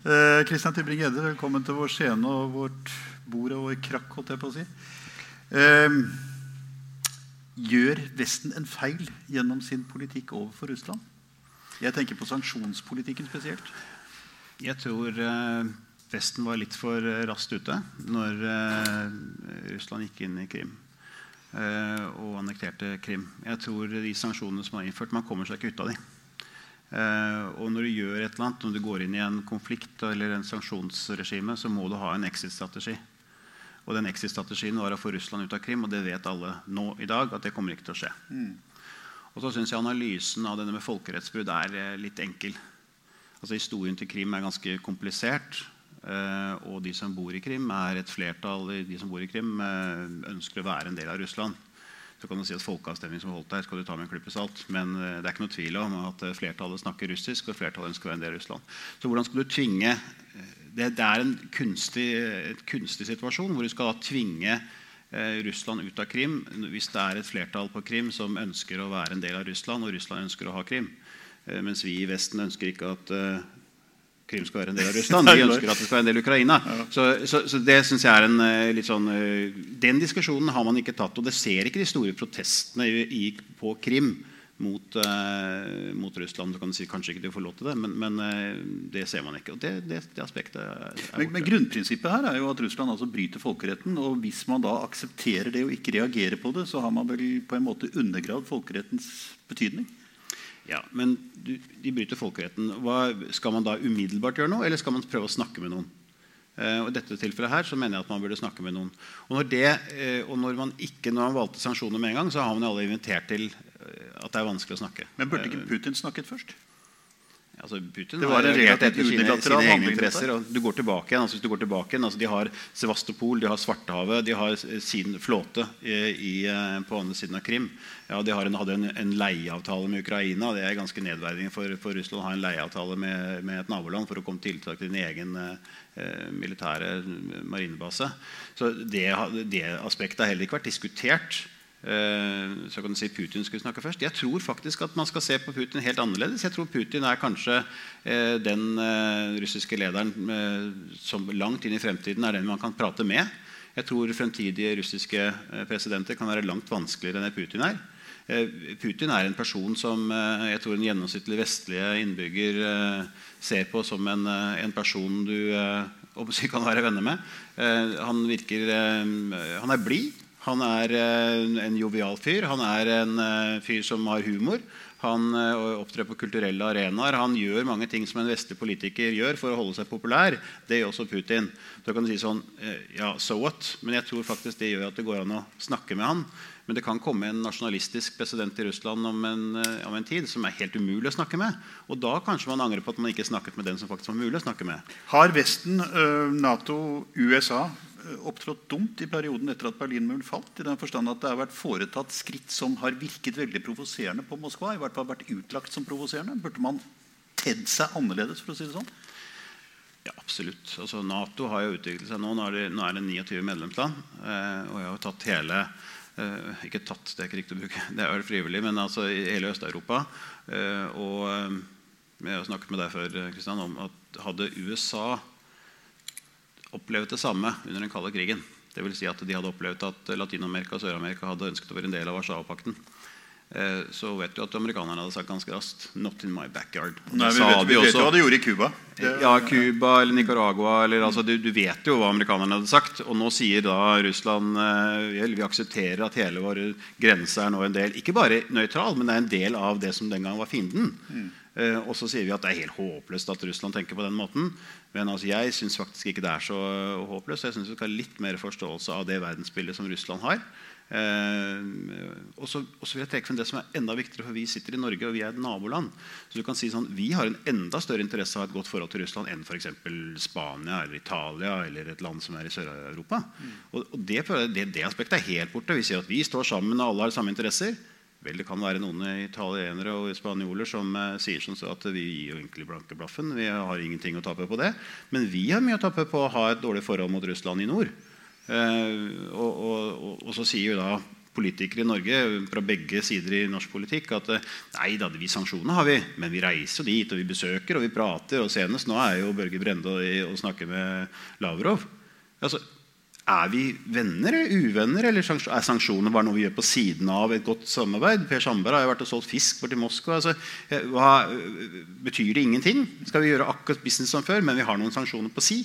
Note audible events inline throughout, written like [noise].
Eh, Kristian Tybring-Gjedde, velkommen til vår scene og vårt bord og vår krakk. holdt jeg på å si. Eh, gjør Vesten en feil gjennom sin politikk overfor Russland? Jeg tenker på sanksjonspolitikken spesielt. Jeg tror eh, Vesten var litt for eh, raskt ute når eh, Russland gikk inn i Krim eh, og annekterte Krim. Jeg tror de sanksjonene som er innført, man kommer seg ikke ut av de. Eh, og når du gjør et eller annet, når du går inn i en konflikt eller en sanksjonsregime, så må du ha en exit-strategi. Og den exit-strategien var å få Russland ut av Krim, og det vet alle nå i dag at det kommer ikke til å skje. Og så syns jeg analysen av denne med folkerettsbrudd er eh, litt enkel. Altså Historien til Krim er ganske komplisert. eh, og de som bor i Krim, er et flertall de som bor i Krim, ønsker å være en del av Russland. Så kan du si at Folkeavstemning som holdt der, skal du ta med en klype salt. Men eh, det er ikke noe tvil om at eh, flertallet snakker russisk, og flertallet ønsker å være en del av Russland. Så hvordan skal du tvinge eh, Det, det er en kunstig, et kunstig situasjon hvor du skal da tvinge Russland ut av Krim hvis det er et flertall på Krim som ønsker å være en del av Russland, og Russland ønsker å ha Krim. Mens vi i Vesten ønsker ikke at Krim skal være en del av Russland. Vi [laughs] ønsker at det skal være en del av Ukraina. Så, så, så det synes jeg er en eh, litt sånn eh, Den diskusjonen har man ikke tatt. Og det ser ikke de store protestene i, i, på Krim mot, uh, mot Russland. Du kan si kanskje ikke de får lov til det, men, men uh, det ser man ikke. Og det, det, det aspektet er, er Men, men grunnprinsippet her er jo at Russland altså bryter folkeretten. Og hvis man da aksepterer det og ikke reagerer på det, så har man vel på en måte undergravd folkerettens betydning. Ja, men du, de bryter folkeretten. Hva, skal man da umiddelbart gjøre noe, eller skal man prøve å snakke med noen? Eh, og I dette tilfellet her så mener jeg at man burde snakke med noen. Og når, det, eh, og når man ikke når man valgte sanksjoner med en gang, så har man jo alle invitert til eh, at det er vanskelig å snakke. Men burde ikke Putin snakket først? Altså Putin Det var en relativt unilateral handling. Og du går tilbake igjen, altså hvis du går tilbake igjen, altså De har Sevastopol, de har Svartehavet, de har sin flåte i, i, eh, på andre siden av Krim. Ja, De har en, hadde en, en leieavtale med Ukraina. Det er ganske nedverdigende for, for Russland å ha en leieavtale med, med et naboland for å komme tiltak til din egen eh, militære marinebase. Så det, det aspektet har heller ikke vært diskutert. Eh, Så kan du si Putin skulle snakke først. Jeg tror faktisk at man skal se på Putin helt annerledes. Jeg tror Putin er kanskje eh, den eh, russiske lederen som langt inn i fremtiden er den man kan prate med. Jeg tror fremtidige russiske presidenter kan være langt vanskeligere enn Putin er. Putin er en person som jeg tror en gjennomsnittlig vestlige innbygger ser på som en, en person du kan være venner med. Han virker Han er blid. Han er eh, en jovial fyr. Han er en eh, fyr som har humor. Han eh, opptrer på kulturelle arenaer. Han gjør mange ting som en vestlig politiker gjør for å holde seg populær. Det gjør også Putin. Så kan du si sånn Ja, so what? Men jeg tror faktisk det gjør at det går an å snakke med han. Men det kan komme en nasjonalistisk president i Russland om en, om en tid som er helt umulig å snakke med. Og da kanskje man angrer på at man ikke snakket med den som faktisk var mulig å snakke med. Har Vesten, Nato, USA opptrådt dumt i perioden etter at Berlinmuren falt? I den forstand at det har vært foretatt skritt som har virket veldig provoserende på Moskva? I hvert fall vært utlagt som provoserende? Burde man tedd seg annerledes, for å si det sånn? Ja, absolutt. Altså, Nato har jo utviklet seg nå. Nå er det, nå er det 29 medlemsland. Eh, og jeg har tatt hele eh, Ikke tatt, det er ikke riktig å bruke. [laughs] Det er vel frivillig, men altså i hele Øst-Europa. Eh, og eh, jeg har snakket med deg før, Kristian, om at hadde USA opplevd det samme under den kalde krigen Det vil Si at de hadde opplevd at Latin-Amerika og Sør-Amerika hadde ønsket å være en del av Warszawapakten. Eh, så vet du at amerikanerne hadde sagt ganske raskt 'Not in my backyard'. Og Nei, vi vet, vi vet jo hva de gjorde i Cuba. Ja, Cuba eller Nicaragua. Eller, altså, du, du vet jo hva amerikanerne hadde sagt. Og nå sier da Russland eh, vel, vi aksepterer at hele vår grense er nå en del Ikke bare nøytral, men det er en del av det som den gang var fienden. Eh, og så sier vi at det er helt håpløst at Russland tenker på den måten. Men altså, jeg syns faktisk ikke det er så håpløst. Jeg syns vi skal ha litt mer forståelse av det verdensbildet som Russland har. Eh, og så vil jeg trekke frem det som er enda viktigere, for vi sitter i Norge og vi er et naboland. Så du kan si sånn, Vi har en enda større interesse av et godt forhold til Russland enn f.eks. Spania eller Italia eller et land som er i Sør-Europa. Og, og det, det, det aspektet er helt borte. Vi sier at vi står sammen og alle har samme interesser. Vel, Det kan være noen italienere og spanjoler som eh, sier som så at vi gir jo egentlig blanke blaffen. Vi har ingenting å tape på det. Men vi har mye å tape på å ha et dårlig forhold mot Russland i nord. Eh, og, og, og, og så sier jo da politikere i Norge fra begge sider i norsk politikk at nei da, vi sanksjoner har vi, men vi reiser dit og vi besøker og vi prater. og Senest nå er jo Børge Brende og, og snakker med Lavrov. Altså, er vi venner eller uvenner, eller er sanksjoner bare noe vi gjør på siden av et godt samarbeid? Per Sandberg har jo vært og solgt fisk bort til Moskva. Altså, hva, betyr det ingenting? Skal vi gjøre akkurat business som før, men vi har noen sanksjoner på si?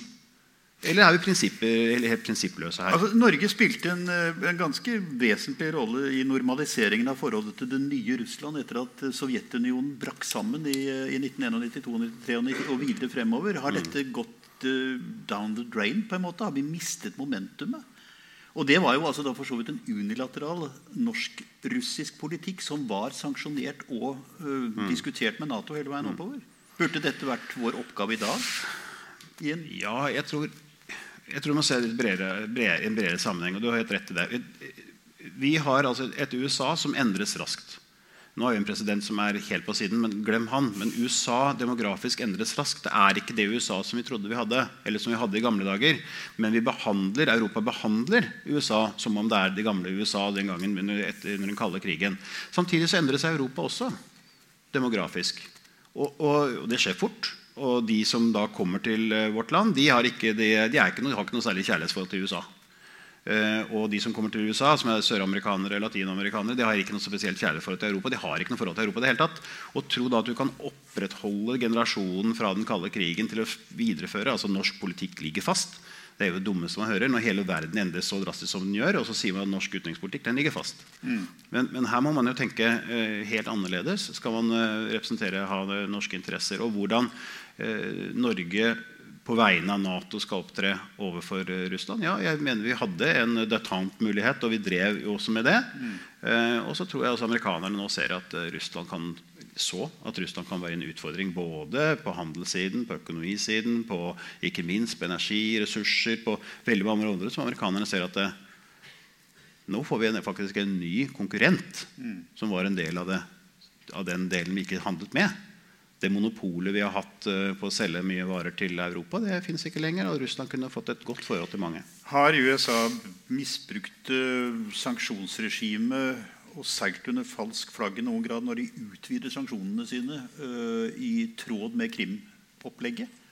Eller er vi helt prinsippløse her? Altså, Norge spilte en, en, ganske vesentlig rolle i normaliseringen av forholdet til det nye Russland etter at Sovjetunionen brakk sammen i, i 1991-1993 og videre fremover. Har mm. dette gått uh, down the drain? på en måte? Har vi mistet momentumet? Og Det var jo altså da for så vidt en unilateral norsk-russisk politikk som var sanksjonert og uh, mm. diskutert med Nato hele veien mm. oppover. Burde dette vært vår oppgave i dag? I ja, jeg tror jeg tror man ser det bredere, bredere, en bredere sammenheng. og du har helt rett i det. Vi har altså et USA som endres raskt. Nå har vi en president som er helt på siden, men glem han. Men USA demografisk endres raskt. Det er ikke det USA som vi trodde vi hadde, eller som vi hadde i gamle dager. Men vi behandler, Europa behandler USA som om det er det gamle USA den gangen under, etter, den kalde krigen. Samtidig så endrer seg Europa også demografisk. Og, og, og det skjer fort. Og de som da kommer til eh, vårt land, de har ikke, de, de ikke noe, har ikke noe særlig kjærlighetsforhold til USA. Uh, og de som kommer til USA, som er søramerikanere eller latinamerikanere, de har ikke noe spesielt kjærlighetsforhold til Europa. De har ikke noe forhold til Europa det hele tatt. Og tro da at du kan opprettholde generasjonen fra den kalde krigen til å videreføre altså Norsk politikk ligger fast. Det er jo det dummeste man hører når hele verden endres så drastisk som den gjør. Og så sier man at norsk utenrikspolitikk den ligger fast. Mm. Men, men, her må man jo tenke uh, helt annerledes. Skal man uh, representere ha norske interesser? Og hvordan uh, Norge på vegne av Nato skal opptre overfor Russland? Ja, jeg mener vi hadde en detente-mulighet, og vi drev jo også med det. Mm. og så tror jeg også amerikanerne nå ser at Russland kan så at Russland kan være en utfordring både på handelssiden, på økonomisiden, på ikke minst på energiressurser, på veldig mange områder som amerikanerne ser at det, nå får vi en, faktisk en ny konkurrent mm. som var en del av, det, av, den delen vi ikke handlet med. Det monopolet vi har hatt uh, på å selge mye varer til Europa, det fins ikke lenger. Og Russland kunne fått et godt forhold til mange. Har USA misbrukt uh, sanksjonsregimet og seilt under falsk flagg i noen grad når de utvider sanksjonene sine uh, i tråd med Krim-opplegget?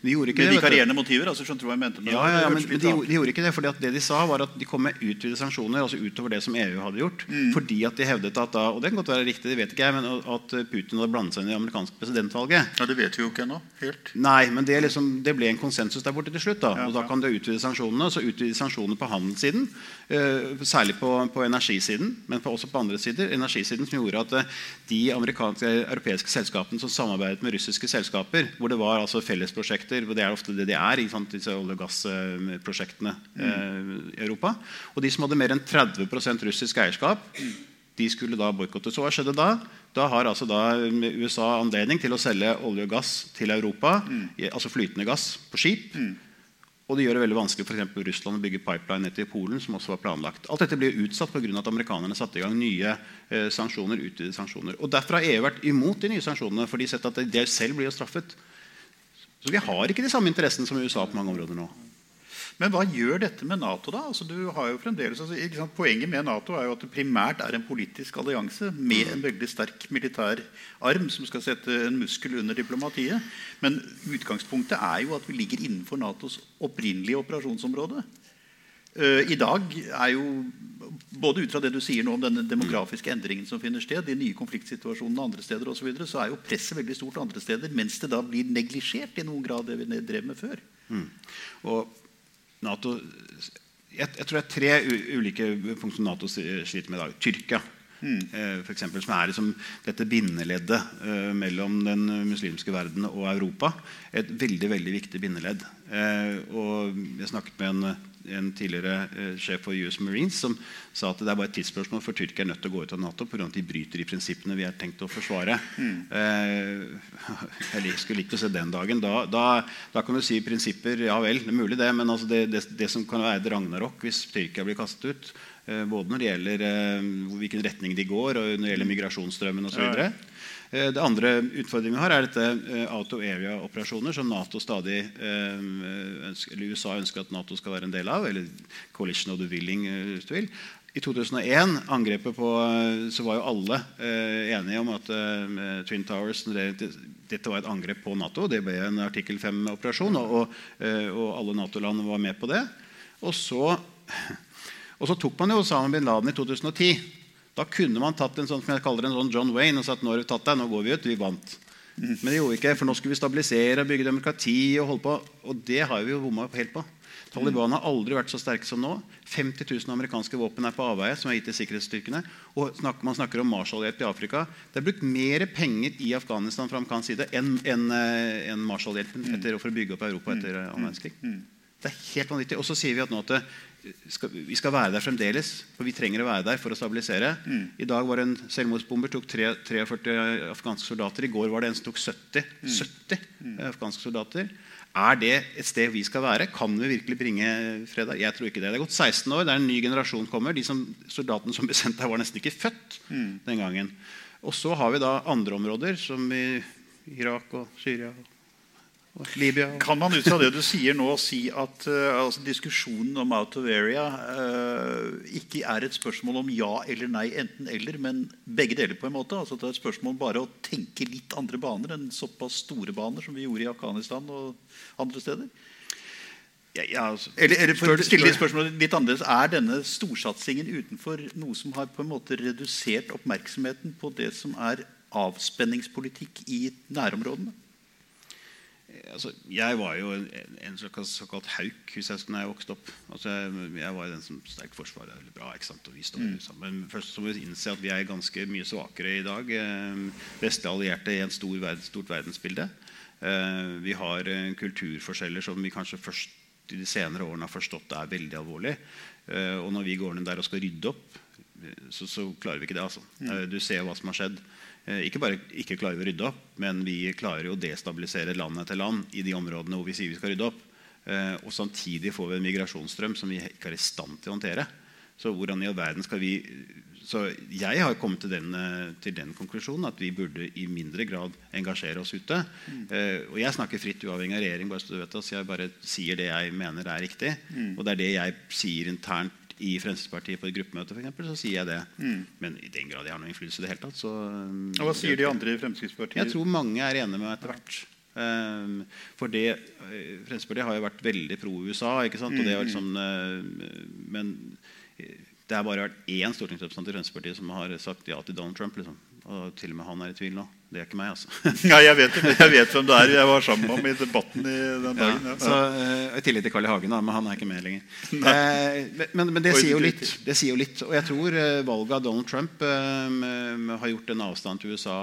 De gjorde ikke med vikarierende motiver? altså skjønte du hva jeg mente med ja, ja, ja, men, de, de, gjorde ikke det, fordi det de sa var at de kom med utvidede sanksjoner altså utover det som EU hadde gjort. Mm. Fordi at de hevdet at da, og det kan godt være riktig, det vet ikke jeg, men at Putin hadde blandet seg inn i det amerikanske presidentvalget. Ja, Det vet vi jo ikke ennå. helt. Nei, men det, liksom, det, ble en konsensus der borte til slutt. da, og da kan du utvide sanksjonene. Så utvide sanksjonene på handelssiden, uh, særlig på, på, energisiden, men på, også på andre sider. Energisiden som gjorde at uh, de europeiske selskapene som samarbeidet med russiske selskaper, hvor det var altså fellesprosjekter hvor det er ofte det de er, sant, disse olje- og gassprosjektene eh, i Europa. Og de som hadde mer enn 30% russisk eierskap, de skulle da boikottes. Så hva skjedde da? Da har altså da USA anledning til å selge olje og gass til Europa, mm. altså flytende gass, på skip. Mm. Og det gjør det veldig vanskelig for Russland å bygge pipeline ned til Polen. som også var planlagt. Alt dette blir utsatt pga. at amerikanerne satte i gang nye eh, sanksjoner. utvidede sanksjoner. Og Derfor har EU vært imot de nye sanksjonene, for de har sett at de selv blir straffet. Så vi har ikke de samme interessene som USA på mange områder nå. Men hva gjør dette med Nato, da? Altså, altså, poenget med Nato er jo at det primært er en politisk allianse med en veldig sterk militær arm som skal sette en muskel under diplomatiet. Men utgangspunktet er jo at vi ligger innenfor Natos opprinnelige operasjonsområde. Uh, I dag er jo både ut fra det du sier nå om denne demografiske endringen som finner sted, de nye konfliktsituasjonene andre steder og så, videre, så er jo presset veldig stort andre steder, mens det da blir neglisjert i noen grad det vi drev med før. Mm. Og NATO, jeg, jeg, tror det er tre ulike punkt som Nato sliter med i dag. Tyrkia. Mm. Eh, for eksempel, som er liksom dette bindeleddet eh, mellom den muslimske verden og Europa. Et veldig veldig viktig bindeledd. Eh, og Jeg snakket med en en tidligere eh, sjef for US Marines som sa at det er bare et tidsspørsmål for Tyrkia er nødt til å gå ut av Nato pga. at de bryter de prinsippene vi har tenkt å forsvare. Mm. Eh, jeg skulle likt å se den dagen. Da, da, da, kan du si prinsipper. Ja vel, det er mulig det. Men altså det, det, det, som kan være et ragnarok hvis Tyrkia blir kastet ut, eh, både når det gjelder eh, hvilken retning de går, og når det gjelder migrasjonsstrømmen osv. Eh, det andre utfordringen vi har, er dette eh, out of area-operasjoner som NATO stadig ønsker, eller USA ønsker at Nato skal være en del av. eller coalition of the willing, hvis du vil. I 2001, angrepet på, så var jo alle eh, enige om at eh, Twin Towers det, dette var et angrep på Nato. Det ble en artikkel 5-operasjon, og, og, eh, og, alle Nato-land var med på det. Og så, og så, tok man jo Osama bin Laden i 2010. Da kunne man tatt en sånn, som jeg kaller en sånn John Wayne og sagt nå har vi tatt deg, nå går vi ut. Vi vant. Men det gjorde vi ikke, for nå skulle vi stabilisere og bygge demokrati. Og holde på, og det har vi jo bomma helt på. Taliban har aldri vært så sterke som nå. 50 000 amerikanske våpen er på avveie. som er gitt til sikkerhetsstyrkene. Og Man snakker om Marshall-hjelp i Afrika. Det er brukt mer penger i Afghanistan fra amerikansk side enn en, en eh, Marshall-hjelpen for å bygge opp Europa etter annen verdenskrig. Det er helt vanvittig. Og så sier vi at nå at skal, vi skal være der fremdeles. For vi trenger å være der for å stabilisere. Mm. I dag var det en selvmordsbomber tok 3, 43 afghanske soldater. I går var det en som tok 70, mm. 70 mm. afghanske soldater. Er det et sted vi skal være? Kan vi virkelig bringe fred Jeg tror ikke det. Det er gått 16 år, det er en ny generasjon kommer. De som, soldatene som ble sendt der, var nesten ikke født mm. den gangen. Og så har vi da andre områder, som i Irak og Syria. og Libya. Kan man ut fra det du sier nå, si at uh, altså, diskusjonen om out of area uh, ikke er et spørsmål om ja eller nei, enten-eller, men begge deler? på en måte? Altså, det er et spørsmål bare å tenke litt andre baner enn såpass store baner som vi gjorde i Afghanistan og andre steder? Ja, ja, altså, eller, eller for å stille spørsmålet litt annerledes, Er denne storsatsingen utenfor noe som har på en måte redusert oppmerksomheten på det som er avspenningspolitikk i nærområdene? Altså, jeg var jo en, en såkalt, såkalt hauk hvis jeg, når jeg vokste opp. Altså, jeg, jeg var den som sterkt forsvar er bra. ikke sant? Og vi står mm. sammen. Men først så må vi innse at vi er ganske mye svakere i dag. Eh, vestlige allierte i et stor verden, stort verdensbilde. Eh, vi har eh, kulturforskjeller som vi kanskje først i de senere årene har forstått er veldig alvorlig. Eh, og når vi går ned der og skal rydde opp, eh, så, så klarer vi ikke det. altså. Mm. Eh, du ser hva som har skjedd. Eh, ikke bare ikke klarer vi å rydde opp, men vi klarer å destabilisere land etter land i de områdene hvor vi sier vi skal rydde opp. Eh, og samtidig får vi en migrasjonsstrøm som vi ikke er i stand til å håndtere. Så hvordan i all verden skal vi så jeg har kommet til den, eh, til den, konklusjonen at vi burde i mindre grad engasjere oss ute. Mm. Og jeg snakker fritt uavhengig av regjering. bare så du vet det, så Jeg bare sier det jeg mener er riktig. Mm. Og det er det jeg sier internt i Fremskrittspartiet på et gruppemøte, for eksempel, så sier jeg det. Mm. Men i den grad jeg har noen innflytelse i det hele tatt, så og Hva sier de andre i Fremskrittspartiet? Jeg tror mange er enige med meg etter hvert. Um, for det, eh, Fremskrittspartiet har jo vært veldig pro-USA. ikke sant? Og det er liksom, uh, men det har bare vært én stortingsrepresentant i Fremskrittspartiet som har sagt ja til Donald Trump. liksom. Og til og med han er i tvil nå. Det er ikke meg, altså. [laughs] ja, jeg vet, jeg vet hvem det er. Jeg var sammen med ham i debatten i den dagen. Ja, så, uh, I tillegg til Carl I. Hagen, da, men han er ikke med lenger. [laughs] Uh, men, men det, sier jo litt, det sier jo litt. Og jeg tror uh, valget av Donald Trump har gjort en avstand til USA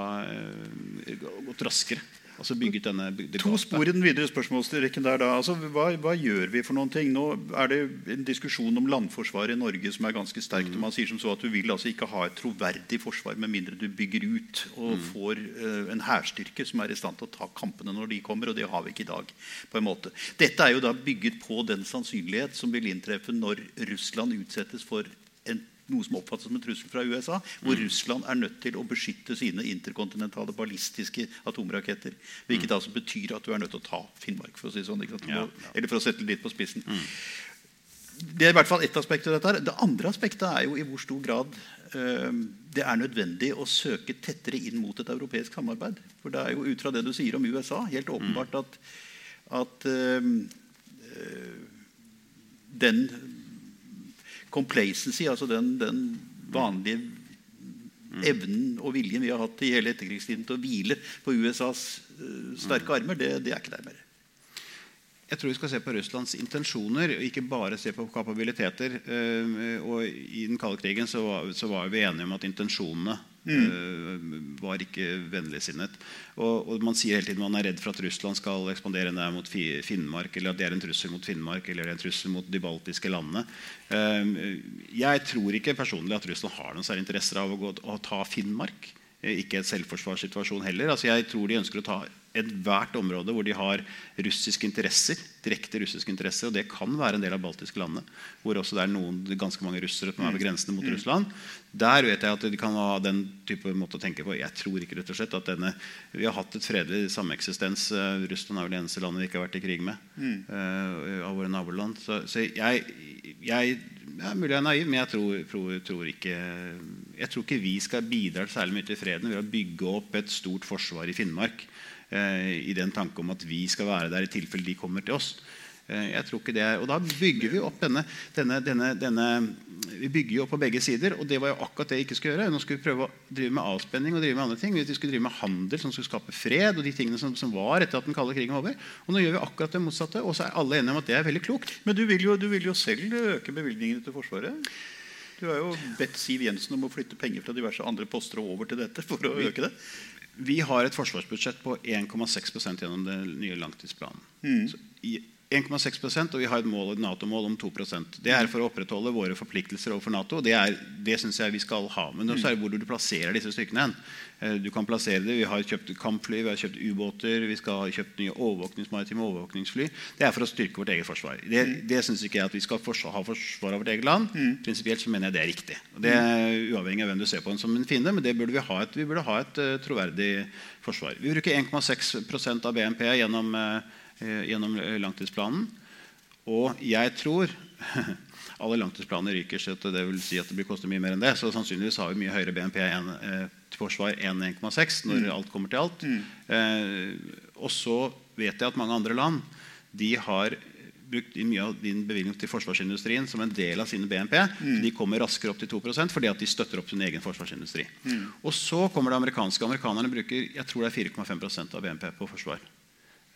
gått raskere. Altså bygget denne To spor i den videre spørsmålsrekken der. da. Altså, hva, hva, gjør vi for noen ting? Nå er det en diskusjon om landforsvaret i Norge som er ganske sterkt. Mm. Man sier som så at Du vil altså ikke ha et troverdig forsvar med mindre du bygger ut og mm. får uh, en hærstyrke som er i stand til å ta kampene når de kommer. og Det har vi ikke i dag. på en måte. Dette er jo da bygget på den sannsynlighet som vil inntreffe når Russland utsettes for en noe som oppfattes som en trussel fra USA, hvor mm. Russland er nødt til å beskytte sine interkontinentale ballistiske atomraketter. Hvilket mm. altså betyr at du er nødt til å ta Finnmark, for å si sånn. Ja, ja. Eller for å sette det litt på spissen. Mm. Det er i hvert fall ett aspekt av dette. her. Det andre aspektet er jo i hvor stor grad uh, det er nødvendig å søke tettere inn mot et europeisk samarbeid. For det er jo ut fra det du sier om USA, helt åpenbart mm. at, at uh, den complacency, altså den, den vanlige evnen og viljen vi har hatt i hele etterkrigstiden til å hvile på USAs uh, sterke armer, det, det, er ikke der mer. Jeg tror vi skal se på Russlands intensjoner, og ikke bare se på kapabiliteter. Uh, og I den kalde krigen så var, så var vi enige om at intensjonene Mm. var ikke vennligsinnet. Og, og, man sier hele tiden man er redd for at Russland skal ekspandere nær mot Finnmark, eller at det er en trussel mot Finnmark eller en trussel mot de baltiske landene. Jeg tror ikke personlig at Russland har noen særlig interesser av å, gå, å ta Finnmark. Ikke et selvforsvarssituasjon heller. Altså jeg tror de ønsker å ta ethvert område hvor de har russiske interesser. direkte russiske interesser, og Det kan være en del av baltiske landene. Hvor også det er noen, ganske mange russere som er ved grensene mot mm. Russland. Der vet jeg at de kan ha den type måte å tenke på. Jeg tror ikke rett og slett at denne, Vi har hatt et fredelig sameksistens. Eh, Russland er vel det eneste landet vi ikke har vært i krig med. Mm. Uh, av våre naboland. Så, så jeg, jeg ja, Mulig jeg er naiv, men jeg tror, tror, tror, ikke, jeg tror ikke vi skal bidra særlig mye til freden ved å bygge opp et stort forsvar i Finnmark eh, i den tanke om at vi skal være der i tilfelle de kommer til oss. Eh, jeg tror ikke det er, Og da bygger vi opp denne, denne, denne, denne, Vi bygger jo opp på begge sider, og det var jo akkurat det jeg ikke skulle gjøre. Nå skulle vi prøve å drive med avspenning og drive med andre ting. Vi skulle drive med handel som skulle skape fred, og de tingene som, som var etter at den kalde krigen var over. Og nå gjør vi akkurat det motsatte, og så er alle enige om at det er veldig klokt. Men du vil jo, du vil jo selv øke bevilgningene til Forsvaret? Du har jo bedt Siv Jensen om å flytte penger fra diverse andre poster og over til dette for å øke det. Vi har et forsvarsbudsjett på 1,6% gjennom den nye langtidsplanen. Mm. 1,6% og vi har et mål, Nato-mål om 2% Det er for å opprettholde våre forpliktelser overfor Nato. Det, er, det synes jeg vi skal ha. Men så er det hvor du plasserer disse styrkene. hen. Du kan plassere det. Vi har kjøpt kampfly, vi har kjøpt ubåter, vi skal ha kjøpt nye overvåkningsmaritime overvåkningsfly. Det er for å styrke vårt eget forsvar. Det, det syns ikke jeg at vi skal ha forsvar av vårt eget land. Mm. Prinsipielt så mener jeg det er riktig. Det er Uavhengig av hvem du ser på den som en fiende, men det burde vi ha et, vi burde ha et uh, troverdig forsvar. Vi bruker 1,6 av BNP gjennom uh, Eh, gjennom eh, langtidsplanen. Og jeg tror [laughs] alle langtidsplaner ryker, så det vil si at det blir koster mye mer enn det. Så sannsynligvis har vi mye høyere BNP enn, eh, til forsvar enn 1,6 når mm. alt kommer til alt. Mm. Eh, og så vet jeg at mange andre land de har brukt mye av din bevilgning til forsvarsindustrien som en del av sine BNP. Mm. De kommer raskere opp til 2% fordi at de støtter opp sin egen forsvarsindustri. Mm. Og så kommer det amerikanske. Amerikanerne bruker jeg tror det er 4,5% av BNP på forsvar.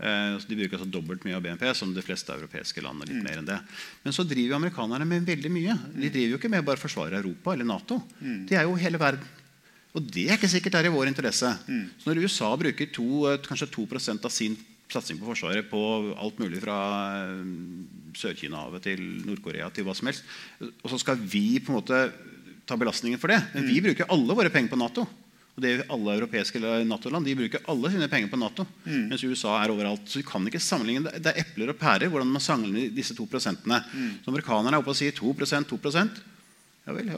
Eh, de bruker altså dobbelt mye av BNP som de fleste europeiske land. litt mm. mer enn det. Men så driver amerikanerne med veldig mye. De driver jo ikke med bare å forsvare Europa eller Nato. Mm. De er jo hele verden. Og det er ikke sikkert det er i vår interesse. Mm. Så når USA bruker to, eh, kanskje 2% av sin satsing på Forsvaret på alt mulig fra eh, Sør-Kina-havet til Nord-Korea til hva som helst, og så skal vi på en måte ta belastningen for det. Men vi bruker alle våre penger på Nato. Og det Alle europeiske Nato-land de bruker alle sine penger på Nato. Mm. Mens USA er overalt. Så vi kan ikke sammenligne. Det er epler og pærer hvordan man sammenligner disse to prosentene. Mm. Så amerikanerne er oppe og sier 2% 2% ja vel,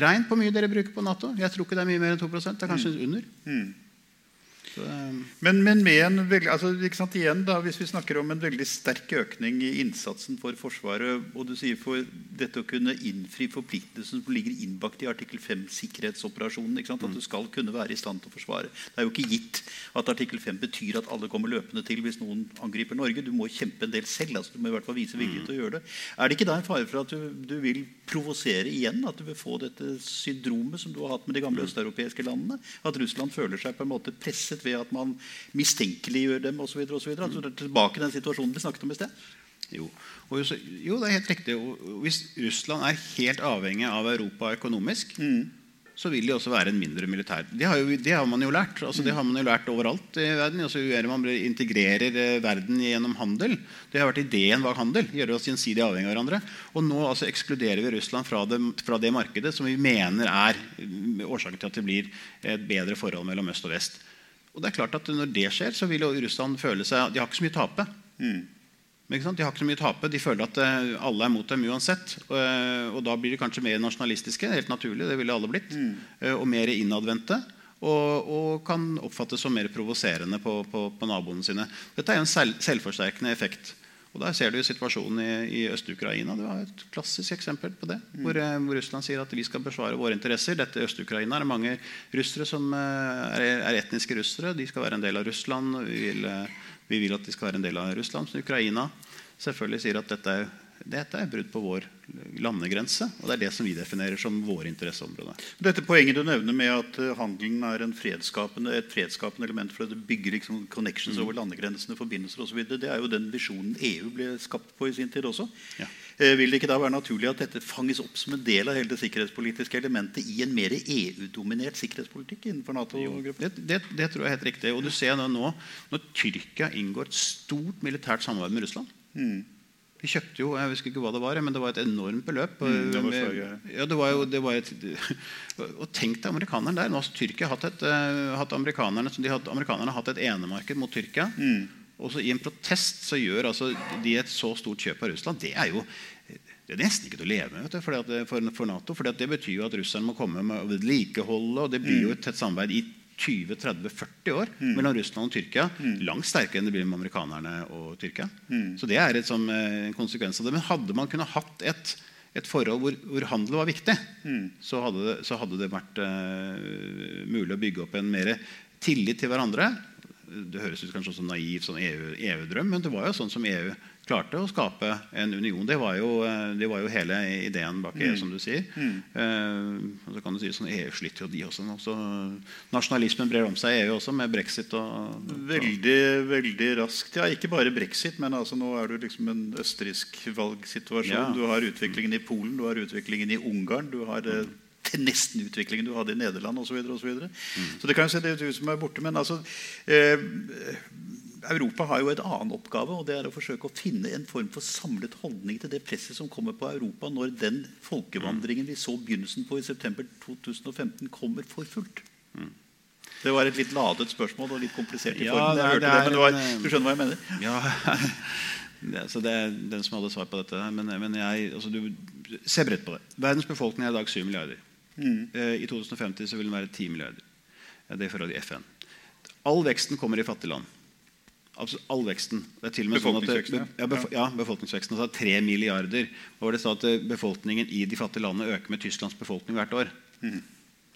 Regn på mye dere bruker på Nato. Jeg tror ikke det er mye mer enn 2% Det er kanskje mm. under. Mm. Men, men, med en veldig, altså, igjen da, hvis vi snakker om en veldig sterk økning i innsatsen for Forsvaret, og du sier for dette å kunne innfri forpliktelsen som ligger innbakt i artikkel 5 sikkerhetsoperasjonen, at du skal kunne være i stand til å forsvare. Det er jo ikke gitt at artikkel 5 betyr at alle kommer løpende til hvis noen angriper Norge. Du må kjempe en del selv. altså Du må i hvert fall vise vilje til å gjøre det. Er det ikke da en fare for at du, du vil provosere igjen? At du vil få dette syndromet som du har hatt med de gamle østeuropeiske landene? At Russland føler seg på en måte presset ved at man mistenkeliggjør dem osv. Altså, tilbake til den situasjonen vi snakket om i sted. Jo. jo. det er helt riktig. hvis Russland er helt avhengig av Europa økonomisk, mm. så vil de også være en mindre militær. Det har, jo, det har man jo lært. Altså, det har man jo lært overalt i verden. Altså, man integrerer eh, verden gjennom handel. Det har vært ideen bak handel. Gjøre oss gjensidig avhengig av hverandre. Og nå altså, ekskluderer vi Russland fra det, fra det markedet som vi mener er årsaken til at det blir et bedre forhold mellom øst og vest. Og det er klart at Når det skjer, så vil jo Russland føle seg De har ikke så mye å tape. Mm. De har ikke så mye å tape. De føler at eh, alle er mot dem uansett. Og, eh, og da blir de kanskje mer nasjonalistiske. helt naturlig, det ville alle blitt. Mm. Eh, og mer innadvendte. Og, og, kan oppfattes som mer provoserende på, på, på, naboene sine. Dette er jo en selv, selvforsterkende effekt. Og Der ser du situasjonen i, i Øst-Ukraina. Det var et klassisk eksempel på det. Mm. Hvor, eh, hvor, Russland sier at vi skal besvare våre interesser. Dette Øst-Ukraina er det mange russere som eh, er, er, etniske russere. De skal være en del av Russland. Vi vil, eh, vi vil at de skal være en del av Russland. Så Ukraina selvfølgelig sier at dette er dette er brudd på vår landegrense. og Det er det som vi definerer som våre interesseområder. Dette Poenget du nevner med at eh, handelen er fredskapende, et fredsskapende element for det bygger liksom connections mm. over landegrensene, forbindelser osv., det er jo den visjonen EU ble skapt på i sin tid også. Ja. Eh, vil det ikke da være naturlig at dette fanges opp som en del av hele det sikkerhetspolitiske elementet i en mer EU-dominert sikkerhetspolitikk innenfor Nato-gruppen? Det, det, det, tror jeg er helt riktig. Og du ser nå, nå når Tyrkia inngår et stort militært samarbeid med Russland mm vi kjøpte jo jeg husker ikke hva det var, men det var et enormt beløp. Mm, det var ja, det var jo, det var et, og tenk deg amerikanerne der. Nå har Tyrkia hatt et, uh, hatt amerikanerne, de had, amerikanerne hatt et enemarked mot Tyrkia. Mm. Og så I en protest så gjør altså de et så stort kjøp av Russland. Det er jo det er nesten ikke til å leve med du, for, for, Nato. For det betyr jo at russerne må komme med vedlikeholdet. Og det blir jo mm. et tett samarbeid i 20-30-40 år mm. mellom Russland og Tyrkia. Mm. Langt sterkere enn det blir med amerikanerne og Tyrkia. Mm. Så det er et, som, eh, en konsekvens av det. Men hadde man kunnet hatt et, et forhold hvor, hvor handel var viktig, så, hadde det, så, hadde det, vært uh, mulig å bygge opp en mer tillit til hverandre. Det høres ut kanskje som naiv sånn EU-drøm, EU men det var jo sånn som EU klarte å skape en union. Det var jo, eh, det var jo hele ideen bak EU, mm. som du sier. Mm. Eh, og så kan du si sånn EU sliter jo de også. også. Nasjonalismen brer om seg i EU også, med brexit. Og, og, veldig veldig raskt. Ja, Ikke bare brexit, men altså nå er du liksom en østerriksk valgsituasjon. Ja. Du har utviklingen i Polen, du har utviklingen i Ungarn. du har eh, til nesten utviklingen du hadde i Nederland osv. Så, videre, og så, videre. mm. så det kan jo se det ut som er borte. Men altså, eh, Europa har jo en annen oppgave, og det er å forsøke å finne en form for samlet holdning til det presset som kommer på Europa når den folkevandringen vi så begynnelsen på i september 2015, kommer for fullt. Mm. Det var et litt ladet spørsmål og litt komplisert i ja, formen. Jeg hørte det, men det var, du skjønner hva jeg mener? Ja, [laughs] det, så det er den som hadde svar på dette. Men, men jeg, altså, du, se bredt på det. Verdens befolkning er i dag 7 milliarder. Mm. Eh, I 2050 så vil den være 10 milliarder. Det er i forhold til FN. All veksten kommer i fattige land. Absolutt all veksten. Det er til og med sånn at det, ja, befo ja, befolkningsveksten. Altså 3 milliarder. Og det sa at eh, Befolkningen i de fattige landene øker med Tysklands befolkning hvert år. Mm.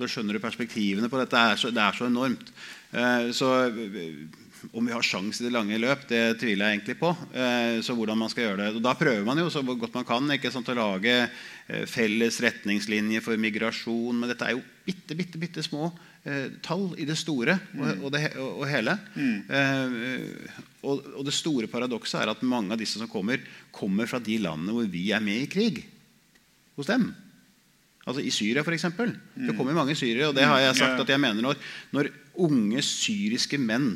Da skjønner du perspektivene på dette. Det er så, det er så enormt. Uh, så eh, om vi har sjans i det lange løp, det tviler jeg egentlig på. Eh, så hvordan man skal gjøre det. Og da prøver man jo så godt man kan ikke sant, å lage eh, felles retningslinjer for migrasjon. Men dette er jo bitte, bitte, bitte små eh, tall i det store og, mm. og, det, og, og hele. Mm. Og, og, det store paradokset er at mange av disse som kommer, kommer fra de landene hvor vi er med i krig. Hos dem. Altså I Syria, f.eks. Mm. Det kommer mange syrere. Og det har jeg sagt at jeg mener når, når unge syriske menn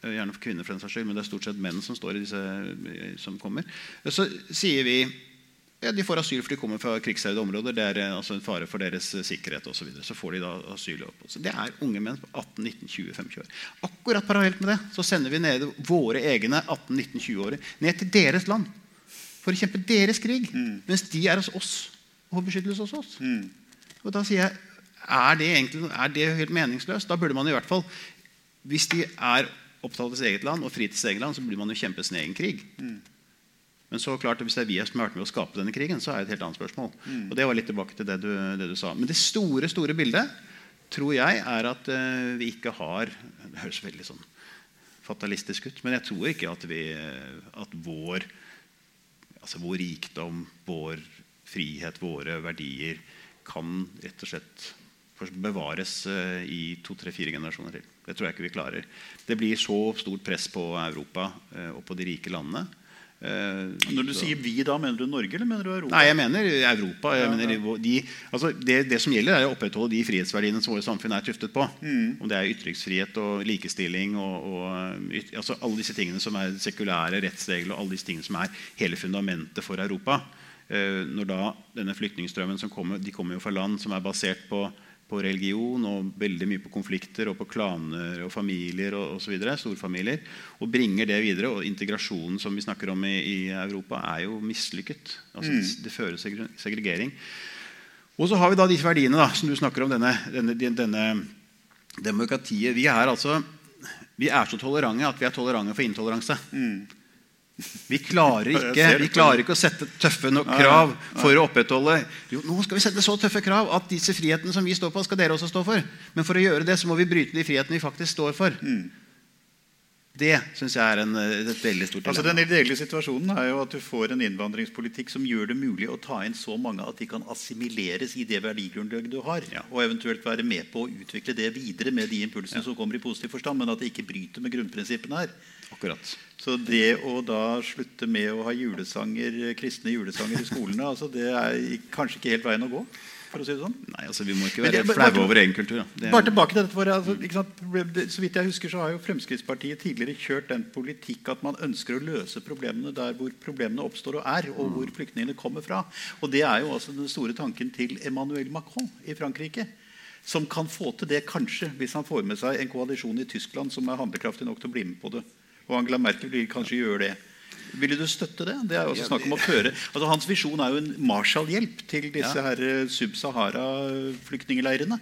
Gjerne for kvinner, for den saks skyld, men det er stort sett menn som står i disse eh, som kommer. Så sier vi ja, De får asyl for de kommer fra krigsherjede områder. Det er eh, altså en fare for deres eh, sikkerhet osv. Så, videre. så får de da asyl. Opp. Så det er unge menn på 18, 19, 20, 25 år. Akkurat parallelt med det så sender vi ned våre egne 18, 19, 20-årige ned til deres land for å kjempe deres krig. Mm. Mens de er hos oss og får beskyttelse hos oss. Mm. Og da sier jeg er det, egentlig, er det helt meningsløst? Da burde man i hvert fall Hvis de er opptatt av sitt eget land og fri til sitt eget land, så blir man jo kjempe sin egen krig. Mm. Men så klart, hvis det er vi som har vært med å skape denne krigen, så er det et helt annet spørsmål. Mm. Og det var litt tilbake til det du, det du, sa. Men det store store bildet tror jeg er at uh, vi ikke har Det høres veldig sånn fatalistisk ut, men jeg tror ikke at, vi, at vår, altså vår rikdom, vår frihet, våre verdier kan rett og slett bevares uh, i to-tre-fire generasjoner til. Det tror jeg ikke vi klarer. Det blir så stort press på Europa uh, og på de rike landene Eh, Når du så. sier 'vi', da mener du Norge eller mener du Europa? Nei, jeg mener Europa. Jeg ja, mener ja. De, altså det, det, som gjelder, er å opprettholde de frihetsverdiene som våre samfunn er tuftet på. Mm. Om det er ytringsfrihet og likestilling og, og yt, altså alle disse tingene som er sekulære rettsregler og alle disse tingene som er hele fundamentet for Europa. Eh, når da denne flyktningstrømmen som kommer, de kommer jo fra land som er basert på på religion og veldig mye på konflikter og på klaner og familier og osv. Storfamilier. Og bringer det videre. Og integrasjonen som vi snakker om i, i Europa, er jo mislykket. Altså, mm. det, fører segregering. Og så har vi da disse verdiene da, som du snakker om, denne, denne, denne demokratiet. Vi er, altså, vi er så tolerante at vi er tolerante for intoleranse. Mm. Vi klarer, [laughs] ikke, vi klarer ikke å sette tøffe nok krav for å opprettholde jo, Nå skal vi sette så tøffe krav at disse frihetene som vi står på, skal dere også stå for. Men for å gjøre det så må vi bryte de frihetene vi faktisk står for. Mm. Det syns jeg er en, et veldig stort dilemma. Altså, den ideelle situasjonen er jo at du får en innvandringspolitikk som gjør det mulig å ta inn så mange at de kan assimileres i det verdigrunnlaget du har. Ja. Og eventuelt være med på å utvikle det videre med de impulsene ja. som kommer i positiv forstand, men at det ikke bryter med grunnprinsippene her. Akkurat. Så det å da slutte med å ha julesanger, kristne julesanger i skolene, altså det er kanskje ikke helt veien å gå? for å si det sånn? Nei, altså Vi må ikke være flaue over egen kultur. Da. Bare tilbake til dette for, altså, Så vidt jeg husker, så har jo Fremskrittspartiet tidligere kjørt den politikk at man ønsker å løse problemene der hvor problemene oppstår og er, og hvor flyktningene kommer fra. Og Det er jo altså den store tanken til Emmanuel Macron i Frankrike. Som kan få til det, kanskje, hvis han får med seg en koalisjon i Tyskland som er handlekraftig nok til å bli med på det. Og Angela Merkel vil kanskje gjøre det. Ville du støtte det? Det er jo også snakk om å føre altså Hans visjon er jo en Marshall-hjelp til disse ja. her eh, Sub-Sahara-flyktningleirene.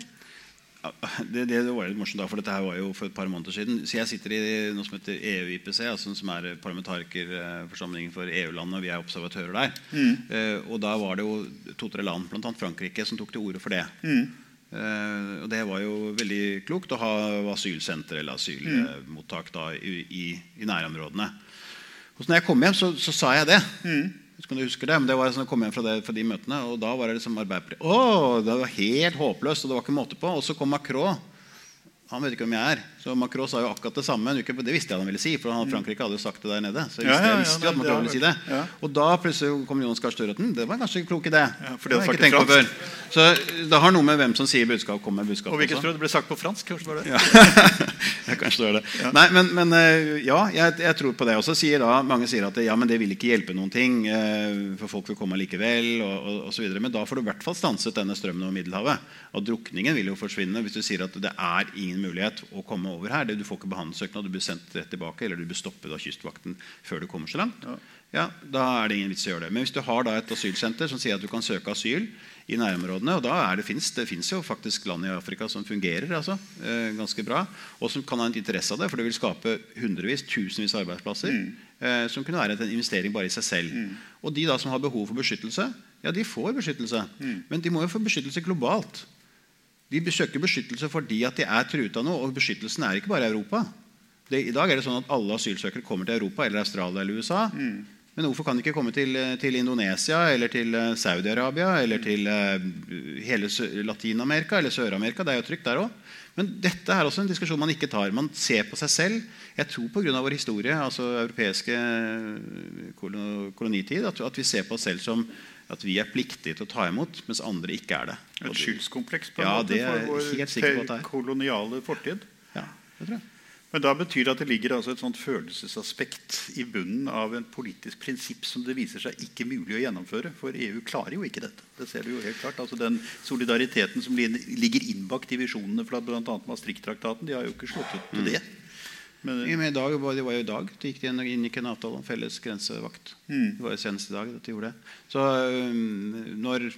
det, det, var litt morsomt da, for dette her var jo for et par måneder siden. Så Jeg sitter i noe som heter EU-IPC, altså, som er parlamentarikerforsamlingen for EU-landene. Vi er observatører der. Mm. Uh, og da var det jo to-tre land, bl.a. Frankrike, som tok til orde for det. Mm. Uh, og Det var jo veldig klokt å ha asylsenter eller asylmottak da, i, i, i nærområdene. Og så når jeg kom hjem, så, så sa jeg det. Mm. Kan du huske det? Men det var sånn, jeg kom hjem fra, det, fra, de møtene, og da var det liksom Arbeiderpartiet Å, det var helt håpløst, og det var ikke måte på. Og så kom Macron. Han vet ikke hvem jeg er. Så Macron sa jo akkurat det samme. en uke Det visste jeg han ville si, for han, Frankrike hadde jo sagt det der nede. Så jeg visste, ja, ja, ja, jeg visste at Macron ville si det. Og da plutselig kom Jonas Gahr Støre Det var kanskje en klok idé. For det hadde ikke tenkt på før. Så det har noe med hvem som sier budskap, kommer med budskap. Og hvilket språk? Det ble sagt på fransk? Kanskje var det? [laughs] Ja. kanskje det var det. Nei, men, men, eh, ja, jeg, jeg, tror på det. Og så sier da, mange sier at ja, men det vil ikke hjelpe noen ting, eh, for folk vil komme likevel. Og, og, og så videre. men da får du i hvert fall stanset denne strømmen over Middelhavet. Og drukningen vil jo forsvinne hvis du sier at det er ingen mulighet å komme over her. Du får ikke behandlingssøknad, du blir sendt rett tilbake, eller du blir stoppet av Kystvakten før du kommer så langt. Ja. ja. Da er det ingen vits i å gjøre det. Men hvis du har da et asylsenter som sier at du kan søke asyl i nærområdene, og da er det, finnes, det finnes jo faktisk land i Afrika som fungerer altså, eh, ganske bra, og som kan ha en interesse av det, for det vil skape hundrevis, tusenvis av arbeidsplasser. Mm. Eh, som kunne være en investering bare i seg selv. Mm. Og de da som har behov for beskyttelse, ja, de får beskyttelse. Mm. Men de må jo få beskyttelse globalt. De søker beskyttelse fordi at de er truet av noe. Og beskyttelsen er ikke bare Europa. Det, I dag er det sånn at alle asylsøkere kommer til Europa eller Australia eller USA. Mm. Men hvorfor kan de ikke komme til, til Indonesia eller til eh, Saudi-Arabia eller til uh, hele Latin-Amerika eller Sør-Amerika? Det er jo trygt der òg. Men dette er også en diskusjon man ikke tar. Man ser på seg selv. Jeg tror pga. vår historie, altså europeiske kolonitid, at, at vi ser på oss selv som at vi er pliktige til å ta imot, mens andre ikke er det. Et skyldskompleks på en ja, måte for vår koloniale fortid? Ja, det tror jeg. Men da betyr det at det ligger altså et sånt følelsesaspekt i bunnen av en politisk prinsipp som det viser seg ikke mulig å gjennomføre. For EU klarer jo ikke dette. Det ser du jo helt klart. Altså Den solidariteten som ligger innbakt i visjonene fra bl.a. Maastricht-traktaten, de har jo ikke slått ut til mm. det. Men, men i dag, det var jo i dag det gikk de inngikk en avtale om felles grensevakt. Mm. Det var jo senest i dag dette gjorde det. Så um, når,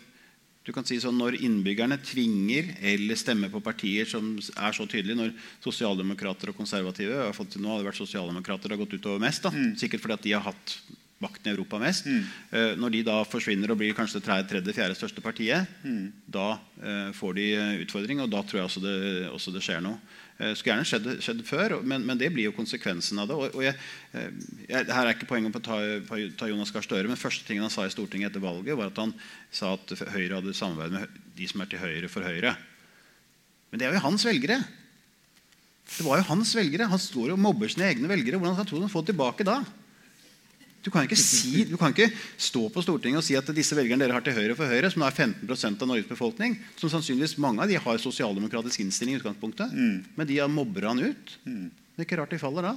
du kan si sånn, når innbyggerne tvinger eller stemmer på partier som er så tydelige Når sosialdemokrater og konservative i hvert fall til nå har det vært sosialdemokrater det har gått utover mest, da, mm. sikkert fordi at de har hatt makten i Europa mest. Mm. Uh, når de da forsvinner og blir kanskje det tredje, fjerde største partiet, mm. da uh, får de utfordring, og da tror jeg også det, også det skjer noe. Eh, skulle gjerne skjedd, skjedd før, men, men, det blir jo konsekvensen av det. Og, og jeg, eh, jeg, her er ikke poenget på å ta, på, ta Jonas Gahr Støre, men første tingen han sa i Stortinget etter valget, var at han sa at Høyre hadde samarbeid med de som er til høyre for Høyre. Men det er jo hans velgere. Det var jo hans velgere. Han står og mobber sine egne velgere. Hvordan skal han få tilbake da? Du kan, si, du kan, ikke stå på Stortinget og si at disse velgerne dere har til høyre for Høyre, som er 15 av Norges befolkning, som sannsynligvis mange av de har sosialdemokratisk innstilling, i utgangspunktet, mm. men de mobber han ut. Mm. Det er ikke rart de faller da.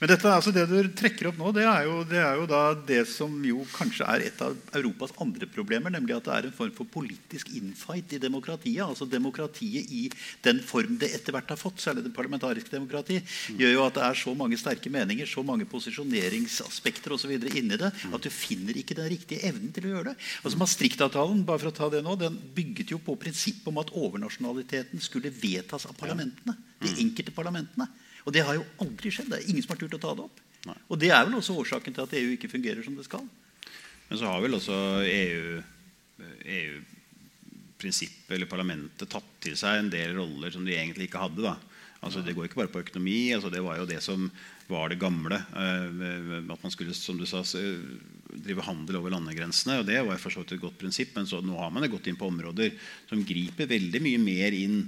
Men dette, altså det du trekker opp nå, det er, jo, det er jo da det som jo kanskje er et av Europas andre problemer, nemlig at det er en form for politisk infight i demokratiet. altså Demokratiet i den form det etter hvert har fått, særlig det parlamentariske demokrati, gjør jo at det er så mange sterke meninger, så mange posisjoneringsaspekter osv. inni det, at du finner ikke den riktige evnen til å gjøre det. Altså Maastricht-avtalen bare for å ta det nå, den bygget jo på prinsippet om at overnasjonaliteten skulle vedtas av parlamentene. De enkelte parlamentene. Og det har jo aldri skjedd. Det er ingen som har turt å ta det opp. Nei. Og det er vel også årsaken til at EU ikke fungerer som det skal. Men så har vel også EU, EU prinsippet eller parlamentet tatt til seg en del roller som de egentlig ikke hadde. da. Altså, det går ikke bare på økonomi. Altså, det var jo det som var det gamle. Eh, at man skulle som du sa, drive handel over landegrensene. og Det var for så vidt et godt prinsipp, men så, nå har man gått inn på områder som griper veldig mye mer inn.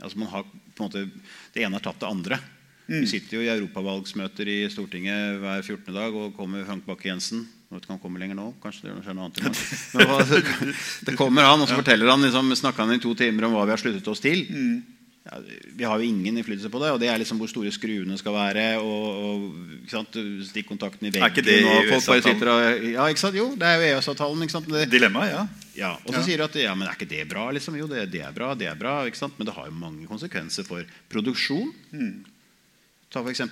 Altså, man har på en måte, Det ene har tatt det andre. Mm. Vi sitter jo i europavalgsmøter i Stortinget hver 14. dag, og kommer Frank Bakke-Jensen. vet ikke om han kommer lenger nå. kanskje det skjer noe annet [laughs] Men, Det kommer han, og så forteller han liksom, snakker han i to timer om hva vi har sluttet oss til. Mm. Ja, vi har jo ingen innflytelse på det. og Det er liksom hvor store skruene skal være. og, og Stikkontakten i veggen. Er ikke det EØS-avtalen? ja, ikke sant? Jo, det er jo EØS-avtalen. Dilemma, ja. ja. Og så ja. sier du at ja, men er ikke det bra? liksom? Jo, det, det er bra, det er bra. ikke sant? Men det har jo mange konsekvenser for produksjon. Mm Ta f.eks.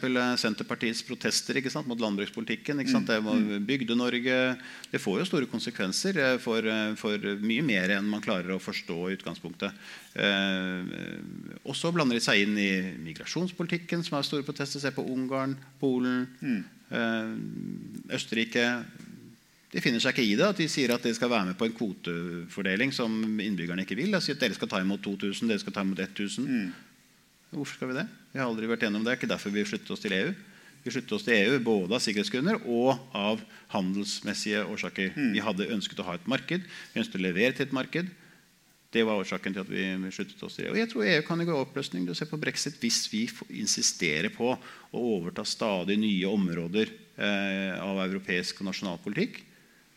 Senterpartiets protester sant, mot landbrukspolitikken. Det Bygde-Norge. Det får jo store konsekvenser for, for, mye mer enn man klarer å forstå i utgangspunktet. Eh, og så blander de seg inn i migrasjonspolitikken, som har store protester. Se på Ungarn, Polen, mm. eh, Østerrike. De finner seg ikke i det. at De sier at de skal være med på en kvotefordeling som innbyggerne ikke vil. Altså, at dere skal ta imot 2000, dere skal ta imot 1000. Mm. Hvorfor skal vi det? Vi har aldri vært gjennom det. Det er ikke derfor vi sluttet oss til EU. Vi sluttet oss til EU både av sikkerhetsgrunner og av handelsmessige årsaker. Mm. Vi hadde ønsket å ha et marked. Vi ønsket å levere til et marked. Det var årsaken til at vi sluttet oss til EU. Og jeg tror EU kan gå i oppløsning. Du ser på brexit Hvis vi insisterer på å overta stadig nye områder eh, av europeisk og nasjonal politikk,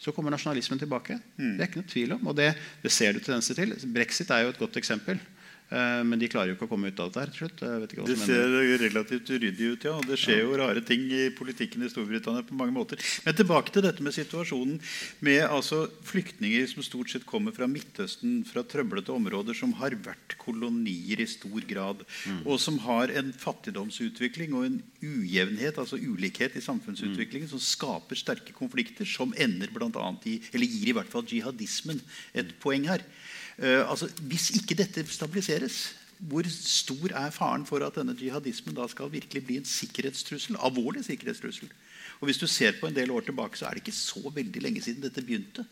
så kommer nasjonalismen tilbake. Mm. Det er ikke noe tvil om, og det, det ser du tendenser til. Brexit er jo et godt eksempel. Uh, men de klarer jo ikke å komme ut av det her til slutt. det ser relativt uryddig ut, ja. Det skjer jo rare ting i politikken i Storbritannia på mange måter. Men tilbake til dette med situasjonen med altså, flyktninger som stort sett kommer fra Midtøsten, fra trøblete områder, som har vært kolonier i stor grad, mm. og som har en fattigdomsutvikling og en ujevnhet, altså ulikhet i samfunnsutviklingen, mm. som skaper sterke konflikter, som ender blant annet i, eller gir i hvert fall jihadismen et poeng her. Uh, altså, hvis ikke dette stabiliseres, hvor stor er faren for at denne jihadismen da skal virkelig bli en sikkerhetstrussel? Alvorlig sikkerhetstrussel. Og Hvis du ser på en del år tilbake, så er det ikke så veldig lenge siden dette begynte.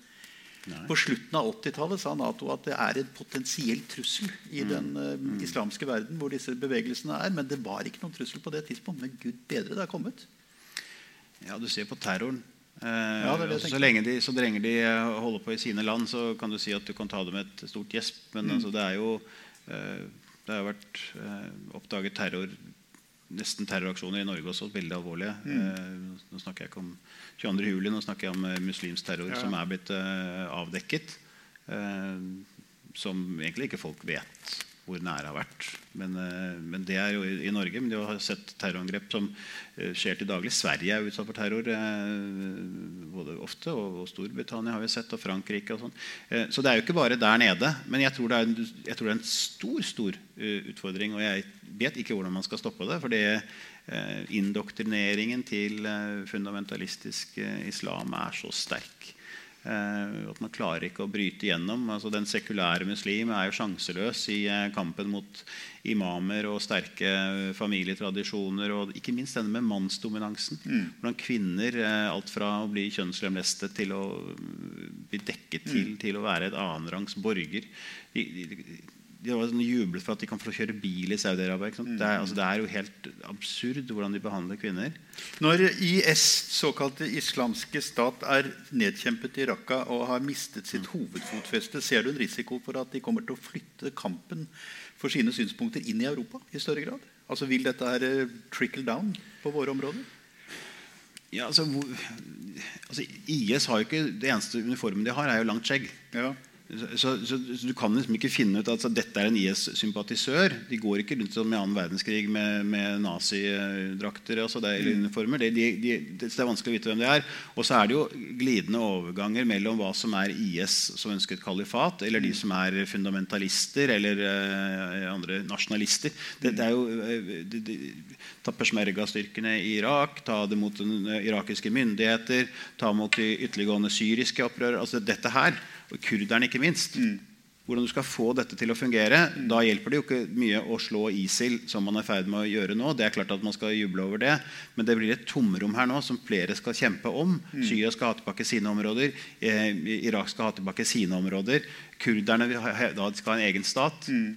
Nei. På slutten av 80-tallet sa Nato at det er en potensiell trussel i mm. den uh, islamske verden hvor disse bevegelsene er. Men det var ikke noen trussel på det tidspunktet. Men gud bedre, det er kommet. Ja, Du ser på terroren ja, det det så, lenge de, så lenge de eh, holder på i sine land, så kan du si at du kan ta det med et stort gjesp. Men mm. altså, det er jo eh, Det har vært eh, oppdaget terror nesten terroraksjoner i Norge også, veldig alvorlige. Mm. nå snakker jeg ikke om 22. juli, nå snakker jeg om muslimsk terror ja. som er blitt avdekket. som egentlig ikke folk vet hvor nære har vært. Men, eh, men, det er jo i, Norge. Men de har sett terrorangrep som eh, skjer til daglig. Sverige er utsatt for terror eh, både ofte. Og, og, Storbritannia har vi sett, og Frankrike. og sånn. Så det er jo ikke bare der nede. Men jeg tror det er en, tror det er en stor stor utfordring. Og jeg vet ikke hvordan man skal stoppe det. for det indoktrineringen til fundamentalistisk islam er så sterk. Eh, at man klarer ikke å bryte gjennom. Altså, den sekulære muslim er jo sjanseløs i eh, kampen mot imamer og sterke familietradisjoner. Og ikke minst denne med mannsdominansen. Mm. Hvordan kvinner, eh, alt fra å bli kjønnslemlestet til å bli dekket til, mm. til å være et annenrangs borger. De, de, de har sånn jublet for at de kan få kjøre bil i Saudi-Arabia. Mm. Det, altså, det, er jo helt absurd hvordan de behandler kvinner. Når IS, såkalte islamske stat, er nedkjempet i Raqqa og har mistet sitt mm. hovedfotfeste, ser du en risiko for at de kommer til å flytte kampen for sine synspunkter inn i Europa i større grad? Altså Vil dette her eh, trickle down på våre områder? Ja, altså, altså IS har jo ikke Det eneste uniformen de har, er jo langt skjegg. Ja. Så, så, så, Du kan liksom ikke finne ut at altså, dette er en IS-sympatisør. De går ikke rundt som i annen verdenskrig med, med nazidrakter altså det, eller mm. uniformer. Det, de, de, det, er vanskelig å vite hvem det er. Og så er det jo glidende overganger mellom hva som er IS som ønsker et kalifat, eller de mm. som er fundamentalister eller uh, andre nasjonalister. Det, det er jo uh, de, de, Ta peshmerga-styrkene i Irak, ta det mot den irakiske myndigheter, ta mot de ytterliggående syriske opprørere. Altså dette her og kurderne ikke minst. Mm. Hvordan du skal få dette til å fungere. Mm. Da hjelper det jo ikke mye å slå ISIL, som man er i ferd med å gjøre nå. Det er klart at man skal juble over det, Men det blir et tomrom her nå som flere skal kjempe om. Mm. Syria skal ha tilbake sine områder. Eh, Irak skal ha tilbake sine områder. Kurderne da skal ha en egen stat. Mm.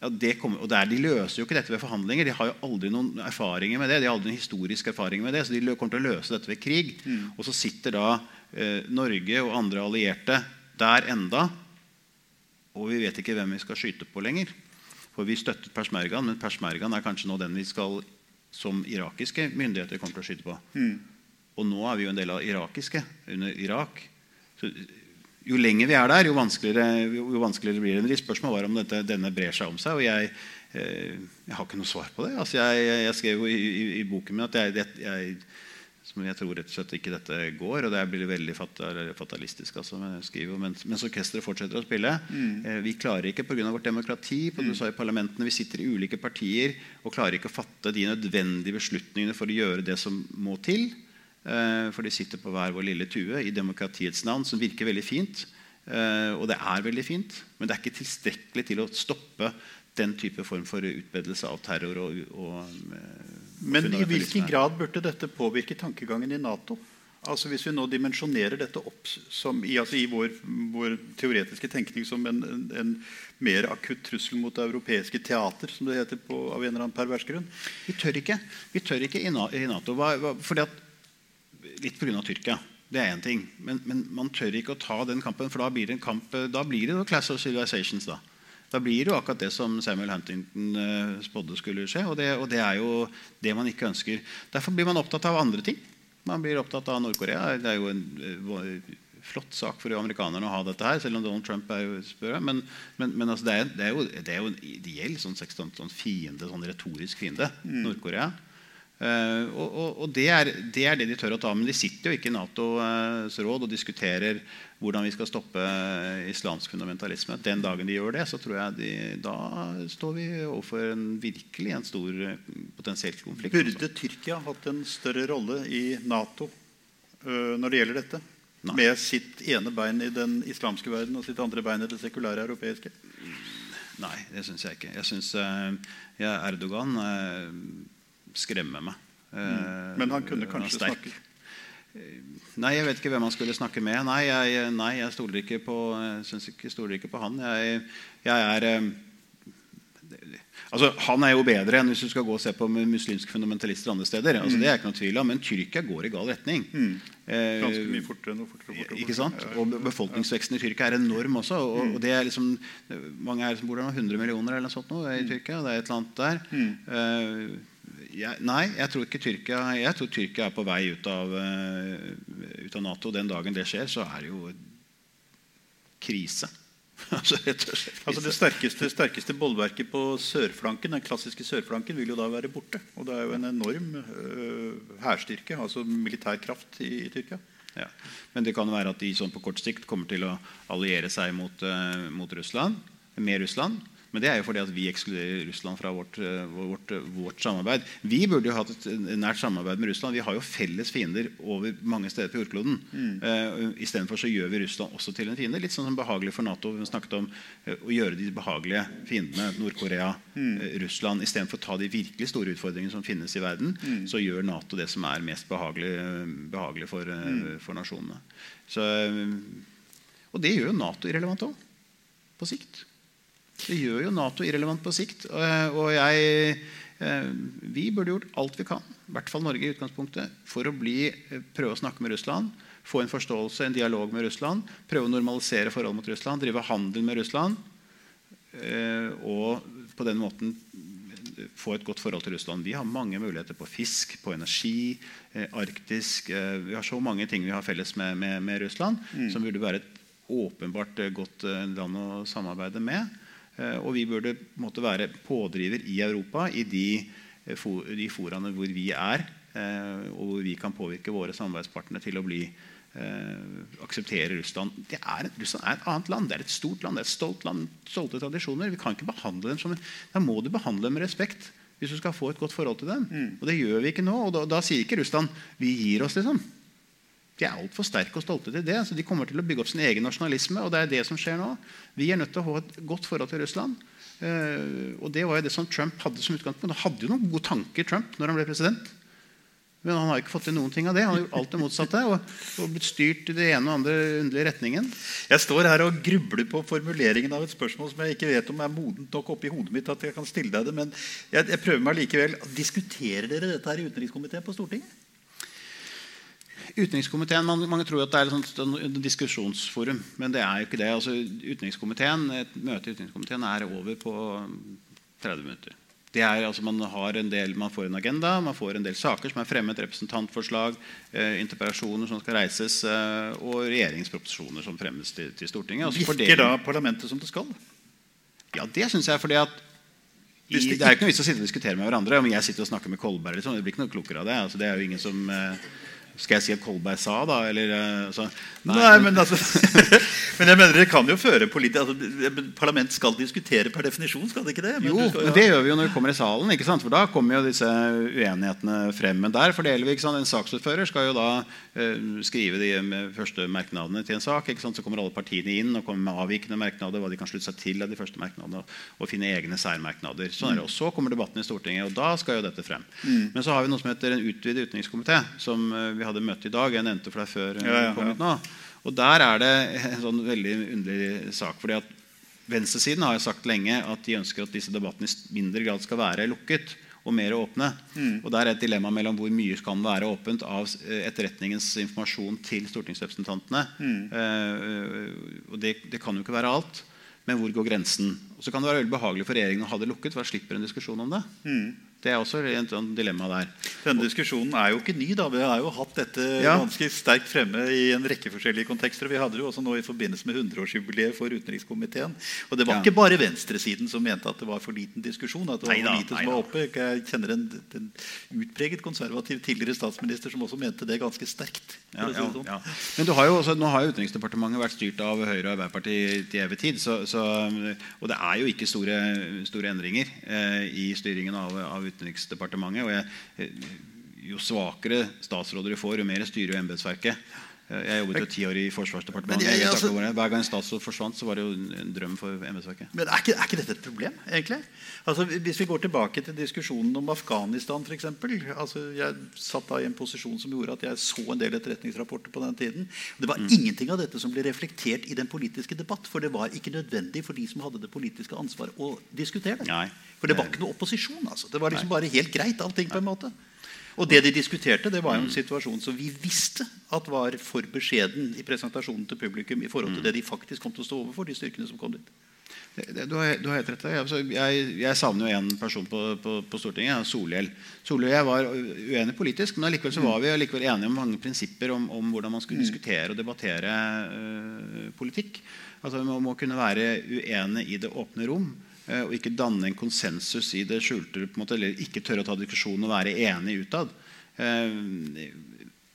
Ja, kommer, og der, De løser jo ikke dette ved forhandlinger. De har jo aldri noen erfaringer med det. De har aldri noen historisk erfaring med det, så de kommer til å løse dette ved krig. Mm. Og så sitter da eh, Norge og andre allierte der enda. Og vi vet ikke hvem vi skal skyte på lenger. For Vi støttet persmergaen, men persmergaen er kanskje nå den vi skal som irakiske myndigheter kommer til å skyte på. Mm. Og nå er vi jo en del av irakiske under Irak. Så jo lenger vi er der, jo vanskeligere, jo vanskeligere blir det. Spørsmålet var om dette, denne brer seg om seg. og jeg, eh, jeg, har ikke noe svar på det. Altså jeg, jeg, skrev jo i, i, i, boken min at jeg, jeg Som jeg tror rett og slett ikke dette går. Og det blir veldig fatalistisk. Altså, skriver, mens, mens orkesteret fortsetter å spille. Mm. Eh, vi klarer ikke pga. vårt demokrati. På, mm. i parlamentene, Vi sitter i ulike partier og klarer ikke å fatte de nødvendige beslutningene for å gjøre det som må til. Eh, for de sitter på hver vår lille tue i demokratiets navn, som virker veldig fint. Eh, og det er veldig fint, men det er ikke tilstrekkelig til å stoppe den type form for utbedelse av terror. og, og og men i hvilken grad burde dette påvirke tankegangen i Nato? Altså Hvis vi nå dimensjonerer dette opp som, i, altså i vår, vår, teoretiske tenkning som en, en, en, mer akutt trussel mot det europeiske teater, som det heter på, av en eller annen pervers grunn Vi tør ikke, vi tør ikke i, Nato. Hva, hva, fordi at, litt pga. Tyrkia. Det er én ting. Men, men, man tør ikke å ta den kampen, for da blir det en kamp, da blir det Class of Civilizations. Da Da blir det jo akkurat det som Samuel Huntington uh, spådde skulle skje. Og det, og det, er jo det man ikke ønsker. Derfor blir man opptatt av andre ting. Man blir opptatt av Nord-Korea. Det er jo en uh, flott sak for amerikanerne å ha dette her, selv om Donald Trump er jo spør Men, men, men altså det, er, det, er jo, det, er, jo, en ideell sånn, sånn fiende, sånn retorisk fiende. Mm. Nord-Korea. Uh, og, og, og det, er, det, er, det de tør å ta. Men de sitter jo ikke i Natos råd og diskuterer hvordan vi skal stoppe islamsk fundamentalisme. Den dagen de gjør det, så tror jeg de, da står vi overfor en virkelig en stor potensiell konflikt. Burde. Tyrkia hatt en større rolle i Nato uh, når det gjelder dette? Nei. Med sitt ene bein i den islamske verden og sitt andre bein i det sekulære europeiske? Nei, det syns jeg ikke. Jeg syns uh, ja, Erdogan uh, skremmer meg. Mm. Men han kunne kanskje snakke Nei, jeg vet ikke hvem han skulle snakke med. Nei, jeg, nei, jeg stoler ikke på, jeg ikke, stoler ikke på han. Jeg, jeg er altså, Han er jo bedre enn hvis du skal gå og se på muslimske fundamentalister andre steder. Altså, det er ikke noe tvil om, Men Tyrkia går i gal retning. Mm. Ganske mye fortere og fortere, fortere, Ikke sant? Og Befolkningsveksten i Tyrkia er enorm også. Og, og det er liksom, mange er, bor det 100 millioner eller noe sånt nå, i Tyrkia. Det er et eller annet der. Mm. Uh, jeg, nei, jeg tror ikke Tyrkia Jeg tror Tyrkia er på vei ut av, uh, ut av Nato. Den dagen det skjer, så er det jo krise. [laughs] altså, altså Det sterkeste, sterkeste bollverket på sørflanken, den klassiske sørflanken vil jo da være borte. Og det er jo en enorm uh, hærstyrke, altså militær kraft, i, i Tyrkia. Ja. Men det kan være at de sånn på kort sikt kommer til å alliere seg mot, uh, mot Russland, med Russland. Men det er jo fordi at vi ekskluderer Russland fra vårt, eh, vårt, vårt, samarbeid. Vi burde jo hatt et nært samarbeid med Russland. Vi har jo felles fiender over mange steder på jordkloden. Mm. Uh, Istedenfor så gjør vi Russland også til en fiende. Litt sånn som behagelig for Nato. Vi snakket om uh, å gjøre de behagelige fiendene Nord-Korea, mm. uh, Russland. Istedenfor å ta de virkelig store utfordringene som finnes i verden, mm. så gjør Nato det som er mest behagelig, behagelig for, uh, for, nasjonene. Så, og det gjør jo Nato irrelevant òg, på sikt. Det gjør jo Nato irrelevant på sikt. Og jeg, eh, vi burde gjort alt vi kan, i hvert fall Norge i utgangspunktet, for å bli, eh, prøve å snakke med Russland. Få en forståelse, en dialog med Russland. Prøve å normalisere forholdet mot Russland. Drive handel med Russland. Eh, og på den måten få et godt forhold til Russland. Vi har mange muligheter på fisk, på energi, arktisk Vi har så mange ting vi har felles med, med, med Russland, mm. som burde være et åpenbart godt land å samarbeide med. Eh, og vi burde måtte være pådriver i Europa i de, eh, for, de foraene hvor vi er, eh, og hvor vi kan påvirke våre samarbeidspartnere til å bli akseptere Russland. Er, Russland er et annet land. Det er et stort land. Det er et stolt land, stolte tradisjoner. Vi kan ikke behandle dem som, Da må du behandle dem med respekt hvis du skal få et godt forhold til dem. Mm. Og det gjør vi ikke nå. og Da, da sier ikke Russland 'vi gir oss'. liksom. De er altfor sterke og stolte til det. så De kommer til å bygge opp sin egen nasjonalisme. og det er det som skjer nå. Vi er nødt til å ha et godt forhold til Russland. Uh, og Det var jo det som Trump hadde som utgangspunkt. Han hadde jo noen gode tanker Trump når han ble president. Men han har ikke fått til noen ting av det. Han har gjort alt det motsatte. Og, og blitt styrt i det ene og andre underlige retningen. Jeg står her og grubler på formuleringen av et spørsmål som jeg ikke vet om er modent nok oppi hodet mitt. at jeg kan stille deg det, Men jeg, jeg prøver meg likevel. Diskuterer dere dette her i utenrikskomiteen på Stortinget? Utenrikskomiteen, man, Mange tror at det er et diskusjonsforum, men det er jo ikke det. Altså, utenrikskomiteen, Et møte i utenrikskomiteen er over på 30 minutter. Det er, altså, man, har en del, man får en agenda, man får en del saker som er fremmet, representantforslag, eh, interpellasjoner som skal reises, eh, og regjeringsproposisjoner som fremmes til, til Stortinget. Altså, Virker da parlamentet som det skal? Ja, det syns jeg. fordi at i, det er ikke noe vits å sitte og diskutere med hverandre. Om jeg sitter og snakker med Kolberg, liksom, det blir ikke noe klokere av det. Altså, det er jo ingen som... Eh, Skal jeg si at Kolberg sa, da? Eller, eh, altså, nei, nei, men, altså, [laughs] men jeg mener det kan jo føre politi altså, Parlament skal diskutere per definisjon, skal det ikke det? Men jo, skal, ja. det gjør vi jo når vi kommer i salen. ikke sant? For Da kommer jo disse uenighetene frem. Men der fordeler vi. ikke sant? En saksordfører skal jo da uh, skrive de første merknadene til en sak. ikke sant? Så kommer alle partiene inn og kommer med avvikende merknader, hva de kan slutte seg til av de første merknadene, og finne egne særmerknader. Sånn er det. Og Så kommer debatten i Stortinget, og da skal jo dette frem. Mm. Men så har vi noe som heter en utvidet utenrikskomité, som uh, vi hadde møte i dag. Jeg nevnte for deg før ja, ja, kom ut nå. Og der er det en sånn veldig underlig sak. fordi at Venstresiden har jo sagt lenge at de ønsker at disse debattene i mindre grad skal være lukket og mer åpne. Mm. Og Der er et dilemma mellom hvor mye kan være åpent av eh, etterretningens informasjon til stortingsrepresentantene. Mm. Eh, og det, det, kan jo ikke være alt. Men hvor går grensen? Og så kan det være veldig behagelig for regjeringen å ha det lukket, for da slipper en diskusjon om det. Mm. Det er også et dilemma der. Denne diskusjonen er jo ikke ny. da. Vi har jo hatt dette ja. ganske sterkt fremme i en rekke forskjellige kontekster. Vi hadde det jo også nå i forbindelse med 100-årsjubileet for utenrikskomiteen. Og det var ja. ikke bare venstresiden som mente at det var for liten diskusjon. at det var for lite som var oppe. Jeg kjenner en, en, utpreget konservativ tidligere statsminister som også mente det ganske sterkt. Ja, sånn. Men har jo også, nå har jo Utenriksdepartementet vært styrt av Høyre og Arbeiderpartiet til evig tid. Så, så, og det er jo ikke store, store endringer eh, i styringen av, av Utenriksdepartementet. og jeg, Jo svakere statsråder du får, jo mer styrer jo embetsverket. Jeg jobbet jo ti år i Forsvarsdepartementet. Jeg, altså, Hver gang en statsråd forsvant, så var det jo en drøm for embetsverket. Men er ikke, er ikke, dette et problem, egentlig? Altså, hvis vi går tilbake til diskusjonen om Afghanistan f.eks. Altså, jeg satt da i en posisjon som gjorde at jeg så en del etterretningsrapporter på den tiden. Det var mm. ingenting av dette som ble reflektert i den politiske debatt. For det var ikke nødvendig for de som hadde det politiske ansvaret, å diskutere det. Nei. For det var ikke noe opposisjon. Altså. Det var liksom bare helt greit, allting på en måte. Og det de diskuterte, det var jo en mm. situasjon som vi visste at var for beskjeden i presentasjonen til publikum i forhold til mm. det de faktisk kom til å stå overfor. de styrkene som kom dit. Du har, du har helt rett. Jeg, jeg, jeg savner jo en person på, på, på Stortinget. Solhjell. Solhjell jeg var uenig politisk, men allikevel så var vi allikevel enige om mange prinsipper om, om hvordan man skulle mm. diskutere og debattere uh, politikk. Altså Man må kunne være uenig i det åpne rom. Eh, og ikke danne en konsensus i det skjulte, måte, eller ikke tørre å ta diskusjonen og være enig utad. Eh,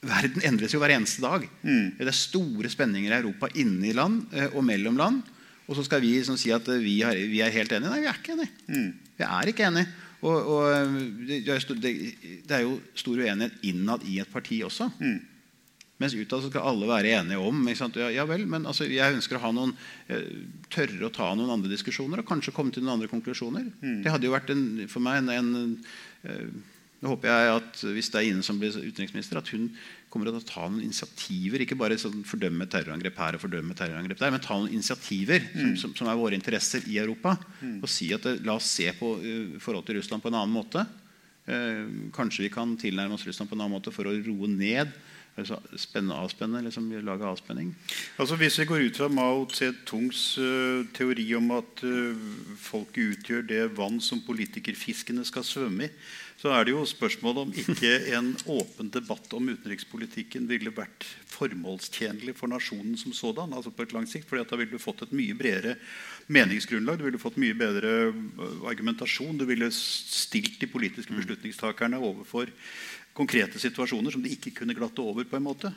verden endres jo hver eneste dag. Mm. Det er store spenninger i Europa inni land eh, og mellom land. Og så skal vi som, si at vi, har, vi, er helt enige. Nei, vi er ikke enige. Mm. Vi er ikke enige. Og, og det, det, det, er jo stor uenighet innad i et parti også. Mm. Mens utad skal alle være enige om ja, ja, vel, men altså, Jeg ønsker å ha noen eh, tørre å ta noen andre diskusjoner og kanskje komme til noen andre konklusjoner. Mm. Det hadde jo vært en, for meg en, en eh, Nå håper jeg at hvis det er Ine som blir utenriksminister, at hun kommer til å ta noen initiativer. Ikke bare sånn fordømme terrorangrep her og fordømme terrorangrep der, men ta noen initiativer mm. som, som, som, er våre interesser i Europa. Mm. Og si at det, la oss se på uh, forholdet til Russland på en annen måte. Uh, kanskje vi kan tilnærme oss Russland på en annen måte for å roe ned spennende avspenne, liksom lage avspenning? Altså Hvis vi går ut fra Mao Zedongs uh, teori om at uh, folket utgjør det vann som politikerfiskene skal svømme i, så er det jo spørsmål om ikke en åpen debatt om utenrikspolitikken ville vært formålstjenlig for nasjonen som sådan. altså på et langt sikt, fordi Da ville du fått et mye bredere meningsgrunnlag. Du ville fått mye bedre øh, argumentasjon. Du ville stilt de politiske beslutningstakerne overfor konkrete situasjoner som de ikke kunne glatte over. på en måte.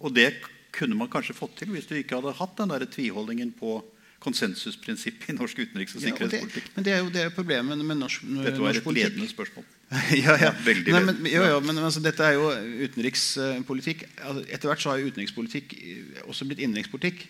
Og det kunne man kanskje fått til hvis du ikke hadde hatt den der tviholdningen på konsensusprinsippet i norsk utenriks- og sikkerhetspolitikk. Ja, men det er jo det er problemet med norsk, politikk. Dette var et ledende spørsmål. [laughs] ja, ja. Nei, men, jo, jo, men altså, dette er jo utenrikspolitikk. Altså, etter hvert så har jo utenrikspolitikk også blitt innenrikspolitikk.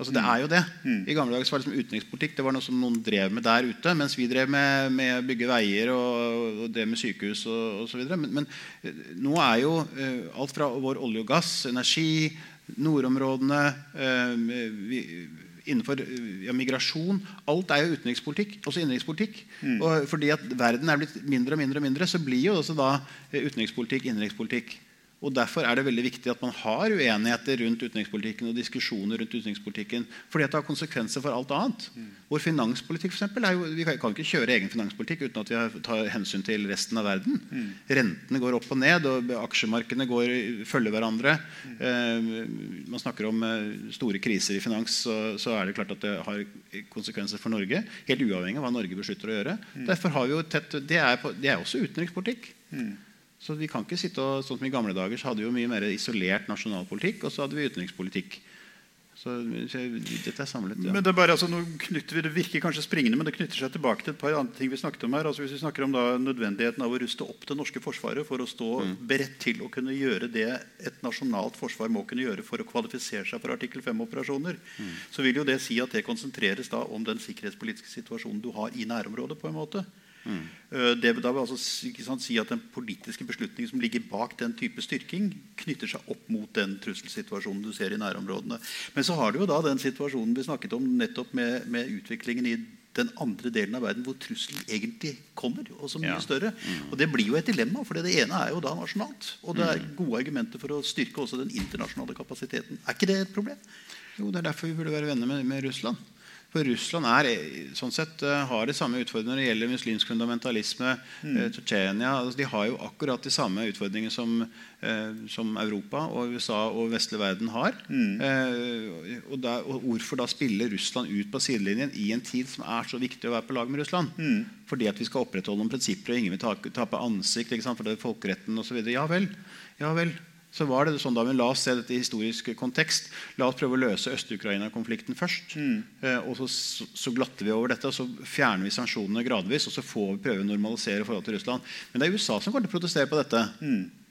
Altså, det mm. er jo det. Mm. I gamle dager var det liksom utenrikspolitikk det var noe som noen drev med der ute. Mens vi drev med, med bygge veier og, og det med sykehus og osv. Men, men eh, nå er jo uh, alt fra vår olje og gass, energi, nordområdene uh, vi, innenfor ja, migrasjon Alt er jo utenrikspolitikk. Også innenrikspolitikk. Mm. Og fordi at verden er blitt mindre og mindre, og mindre så blir jo også da utenrikspolitikk innenrikspolitikk. Og Derfor er det veldig viktig at man har uenigheter rundt utenrikspolitikken og diskusjoner rundt utenrikspolitikken, fordi det har konsekvenser for alt annet. Mm. Vår finanspolitikk for eksempel, er jo, Vi kan ikke kjøre egen finanspolitikk uten at vi tar hensyn til resten av verden. Mm. Rentene går opp og ned, og aksjemarkedene går, følger hverandre. Mm. Eh, man snakker om eh, store kriser i finans, så, så, er det klart at det har konsekvenser for Norge. Helt uavhengig av hva Norge beslutter å gjøre. Derfor har vi jo tett, det, er på, det er også utenrikspolitikk. Så vi kan ikke sitte og, sånn som I gamle dager så hadde vi jo mye mer isolert nasjonalpolitikk, og så hadde vi utenrikspolitikk. Så, så dette er samlet. Ja. Men det, er bare, altså, nå knytter vi, det virker kanskje springende, men det knytter seg tilbake til et par andre ting vi snakket om her. Altså, hvis vi snakker om da, nødvendigheten av å ruste opp det norske forsvaret for å stå mm. beredt til å kunne gjøre det et nasjonalt forsvar må kunne gjøre for å kvalifisere seg for artikkel 5-operasjoner, mm. så vil jo det si at det konsentreres da om den sikkerhetspolitiske situasjonen du har i nærområdet. på en måte. Mm. Det vil da altså sant, si at Den politiske beslutningen som ligger bak den type styrking, knytter seg opp mot den trusselsituasjonen du ser i nærområdene. Men så har du jo da den situasjonen vi snakket om nettopp med, med utviklingen i den andre delen av verden hvor trusselen egentlig kommer. og så mye ja. større. Mm. Og Det blir jo et dilemma, for det ene er jo da nasjonalt. Og det er mm. gode argumenter for å styrke også den internasjonale kapasiteten. Er ikke det et problem? Jo, Det er derfor vi burde være venner med, med Russland. For Russland er, sånn sett, eh, har de samme utfordringene når det gjelder muslimsk fundamentalisme. Mm. Eh, Tsjetsjenia, altså de har jo akkurat de samme utfordringene som, eh, som Europa og USA og vestlig verden har. Mm. Eh, og, da, og, Hvorfor da spille Russland ut på sidelinjen i en tid som er så viktig å være på lag med Russland? Mm. Fordi at vi skal opprettholde noen prinsipper, og ingen vil tape ansikt for det er folkeretten osv. Ja vel. Ja vel så var det sånn da, men La oss se dette i historisk kontekst. La oss prøve å løse Øst-Ukraina-konflikten først. Mm. Eh, og så, så, glatter vi over dette, og så fjerner vi sanksjonene gradvis. Og så får vi prøve å normalisere forholdet til Russland. Men det er USA som kommer til å protestere på dette. Mm.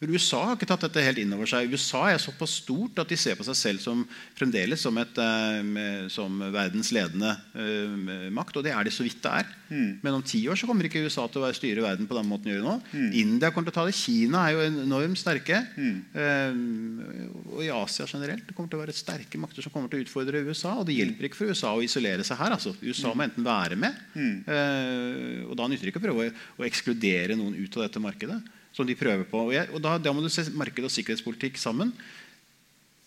For USA har ikke tatt dette helt inn over seg. USA er såpass stort at de ser på seg selv som fremdeles som, et, eh, som verdens ledende uh, makt. Og det er de så vidt det er. Mm. Men om ti år så kommer ikke USA til å styre verden på den måten de gjør nå. Mm. India kommer til å ta det. Kina er jo enormt sterke. Mm. Uh, og i Asia generelt. Det kommer til å være sterke makter som kommer til å utfordre USA. Og det hjelper ikke for USA å isolere seg her. Altså. USA må enten være med, uh, og da nytter det ikke å prøve å, å ekskludere noen ut av dette markedet som de prøver på. Og, jeg, og da, da, må du se marked og sikkerhetspolitikk sammen.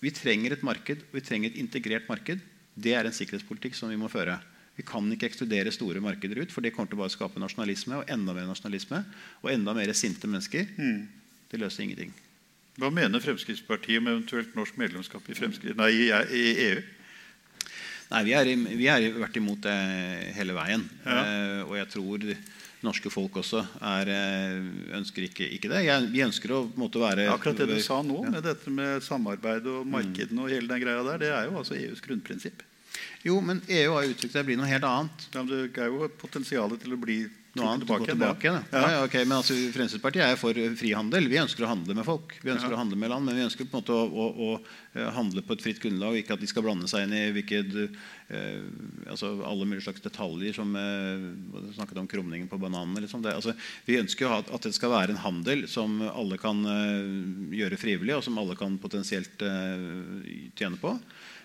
Vi trenger et marked, og vi trenger et integrert marked. Det er en sikkerhetspolitikk som vi må føre. Vi kan ikke ekskludere store markeder ut, for det kommer til å bare skape nasjonalisme og enda mer nasjonalisme og enda mer sinte mennesker. Mm. Det løser ingenting. Hva mener Fremskrittspartiet om eventuelt norsk medlemskap i, nei, i EU? Nei, vi har vært imot det hele veien. Ja. Uh, og jeg tror norske folk også er, eh, ønsker ikke, ikke det. Jeg, vi ønsker å måtte være Akkurat det du sa nå, ja. med dette med samarbeid og markedene og hele den greia der, det er jo altså EUs grunnprinsipp. Jo, men EU har uttrykt seg bli noe helt annet. Ja, men Det er jo potensialet til å bli noe annet tilbake, tilbake igjen. Ja. Ja, okay, men altså, Fremskrittspartiet er for frihandel. Vi ønsker å handle med folk. Vi ønsker å handle med land, Men vi ønsker på en måte å, å, å, eh, handle på et fritt grunnlag. Ikke at de skal blande seg inn i hvilket, eh, altså alle mulige slags detaljer. som eh, snakket om krumningen på bananene. Liksom. Det, altså, vi ønsker at det skal være en handel som alle kan eh, gjøre frivillig, og som alle kan potensielt eh, tjene på.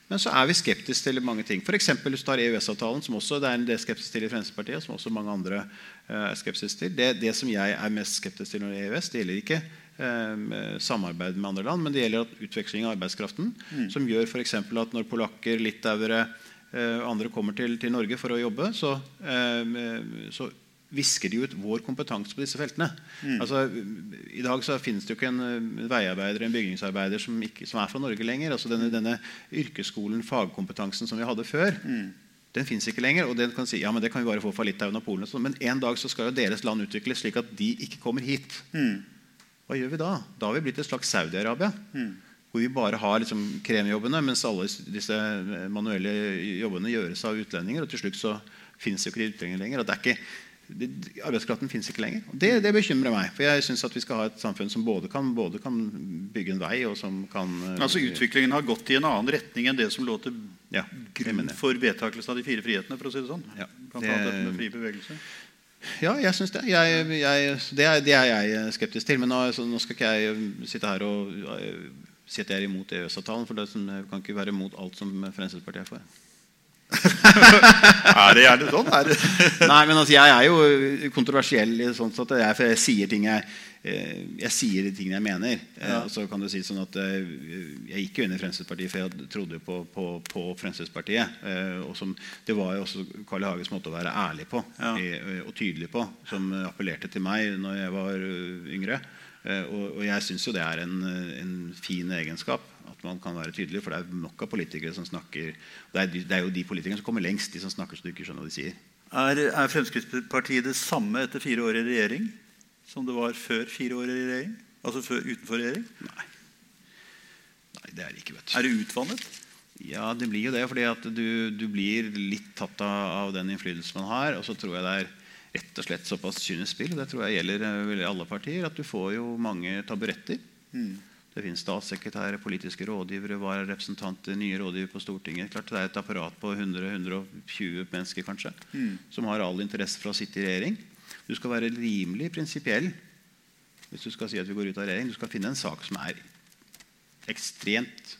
Men så er vi skeptiske til mange ting. F.eks. hvis du tar EØS-avtalen, som også det er en del skeptisk til i Fremskrittspartiet, som også mange andre uh, er skeptisk til. Det, det, som jeg er mest skeptisk til når det gjelder EØS, det gjelder ikke eh, samarbeid med andre land, men det gjelder utveksling av arbeidskraften. Mm. Som gjør f.eks. at når polakker, litauere og eh, andre kommer til, til, Norge for å jobbe, så, eh, så visker de ut vår kompetanse på disse feltene. Mm. Altså, I dag så finnes det jo ikke en veiarbeider en bygningsarbeider som, ikke, som er fra Norge lenger. Altså denne, denne, yrkesskolen, fagkompetansen som vi hadde før, mm. den fins ikke lenger. Og den kan si ja, men det kan vi bare få fra Litauen og Polen. Sånn. Men en dag så skal jo deres land utvikles slik at de ikke kommer hit. Mm. Hva gjør vi da? Da har vi blitt et slags Saudi-Arabia. Mm. Hvor vi bare har liksom kremjobbene, mens alle disse manuelle jobbene gjøres av utlendinger. Og til slutt så fins jo ikke de utlendinger lenger. og det er ikke Arbeidskraften fins ikke lenger. Det, det, bekymrer meg. For jeg syns vi skal ha et samfunn som både kan, både kan, bygge en vei og som kan uh, Altså Utviklingen har gått i en annen retning enn det som lå til ja, grunn for vedtakelsen av de fire frihetene? for å si det sånn. Ja, det, dette med fri bevegelse. Ja, jeg syns det. Jeg, jeg, det, er, det, er, jeg skeptisk til. Men nå, nå, skal ikke jeg sitte her og si at jeg er imot EØS-avtalen. For det sånn, kan ikke være imot alt som Fremskrittspartiet er for. [laughs] er det gjerne sånn? Det? [laughs] Nei, men altså, Jeg er jo kontroversiell i sånn at jeg, for jeg sier ting jeg, eh, jeg sier de tingene jeg mener. Eh, ja. så kan du si sånn at eh, Jeg gikk jo inn i Fremskrittspartiet for jeg trodde på, på, på Fremskrittspartiet. Og som, det var jo også Carl I. Hages måte å være ærlig på ja. og tydelig på, som appellerte til meg når jeg var yngre. Og, og jeg syns jo det er en, en fin egenskap at man kan være tydelig. For det er nok av politikere som snakker det er, det er, jo de politikerne som kommer lengst, de som snakker så du ikke skjønner hva de sier. Er, er Fremskrittspartiet det samme etter fire år i regjering som det var før fire år i regjering? Altså før, utenfor regjering? Nei. Nei, det er det ikke. vet du. Er det utvannet? Ja, det blir jo det. fordi at du, du blir litt tatt av, av den innflytelsen man har. Og så tror jeg det er rett og slett såpass kynisk spill, og det tror jeg gjelder eh, alle partier, at du får jo mange taburetter. Det finnes statssekretærer, politiske rådgivere, vararepresentanter, nye rådgivere på Stortinget. Klart Det er et apparat på 100-120 mennesker kanskje, som har all interesse for å sitte i regjering. Du skal være rimelig prinsipiell hvis du skal si at vi går ut av regjering. Du skal finne en sak som er ekstremt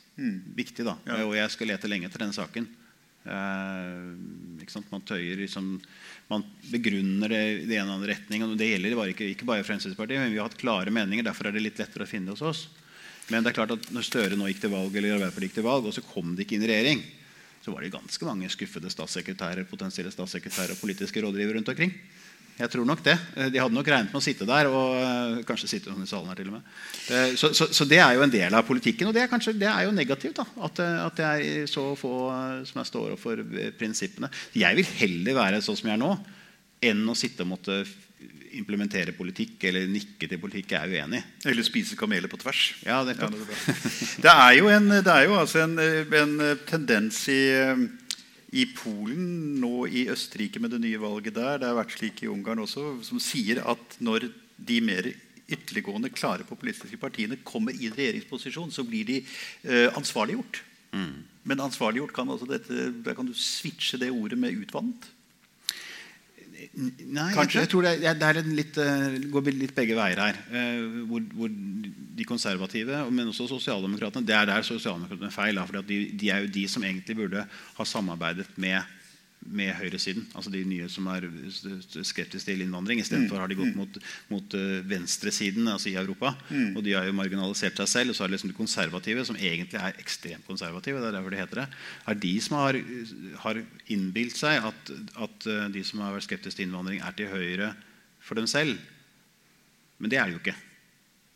viktig. da. Ja. Og jeg skal lete lenge etter denne saken. Eh? Man tøyer liksom, man begrunner det i den ene eller andre retning. og Det gjelder bare ikke, ikke bare Fremskrittspartiet, men vi har hatt klare meninger. Derfor er det litt lettere å finne det hos oss. Men det er klart at når Støre nå gikk til valg, eller Arbeiderpartiet gikk til valg, og så kom de ikke inn i regjering, så var det ganske mange skuffede statssekretærer, potensielle statssekretærer og politiske rådgivere rundt omkring. Jeg tror nok det. Eh, De hadde nok regnet med å sitte der, og eh, kanskje sitte i salen her til og med. Eh, Så, så, så det er jo en del av politikken, og det er, kanskje, det er jo negativt. da, At, at det er så få som jeg står opp for prinsippene. Jeg vil heller være sånn som jeg er nå, enn å sitte og måtte implementere politikk eller nikke til politikk jeg er uenig. Eller spise kameler på tvers? Ja, det er det, er [laughs] det er jo, en, det er jo altså en, en tendens i, i Polen, nå i Østerrike med det nye valget der, det har vært slik i Ungarn også, som sier at når de mer ytterliggående, klare populistiske partiene kommer i regjeringsposisjon, så blir de eh, ansvarliggjort. Men ansvarliggjort kan altså dette, der kan du switche det ordet med utvannet. Nei, Kanskje? jeg tror det, er- det er en litt, eh, går litt begge veier her. eh, hvor, hvor de konservative, men også sosialdemokratene Det er der sosialdemokratene feil. At de, de er jo de som egentlig burde ha samarbeidet med, med høyresiden. Altså de nye som er skeptiske til innvandring. Istedenfor har de gått mot, mot eh, venstresiden altså i Europa. Og de har jo marginalisert seg selv. Og så er det liksom de konservative, som egentlig er ekstremt konservative, det er derfor det heter det, er de som har, har innbilt seg at, at eh, de som har vært skeptiske til innvandring, er til høyre for dem selv. Men det er de jo ikke.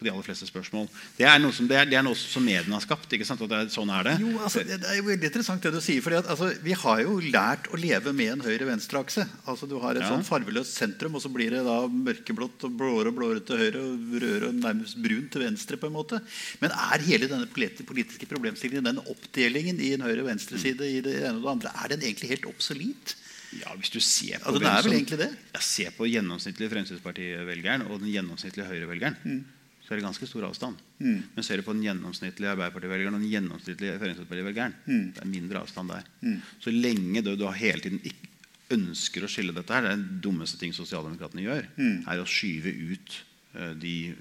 På de aller fleste spørsmål. Det er noe som, det er, det er noe som mediene har skapt. ikke sant? Er, sånn er det. Jo, altså, det er jo veldig interessant det du sier. fordi at, altså, Vi har jo lært å leve med en høyre-venstre-akse. Altså, du har et Ja. sånn farveløst sentrum, og så blir det da mørkeblått og blåere og blåere til høyre og rødere og nærmest brun til venstre. på en måte. Men er hele denne politiske problemstillingen, den oppdelingen i en høyre-venstre-side, i det ene og det andre, er den egentlig helt obsolet? Ja, hvis du ser på Altså, det er vel som- egentlig det? Ja, ser på gjennomsnittlig Fremskrittsparti-velgeren og den gjennomsnittlige Høyre-velgeren. Mm. Så er det ganske stor avstand. Men ser du på den gjennomsnittlige Arbeiderparti-velgeren og den gjennomsnittlige Fremskrittsparti-velgeren, Mm. det er mindre avstand der. Så lenge du, du hele tiden ikke ønsker å skille dette her, det er den dummeste ting sosialdemokratene gjør, Mm. er å skyve ut eh, de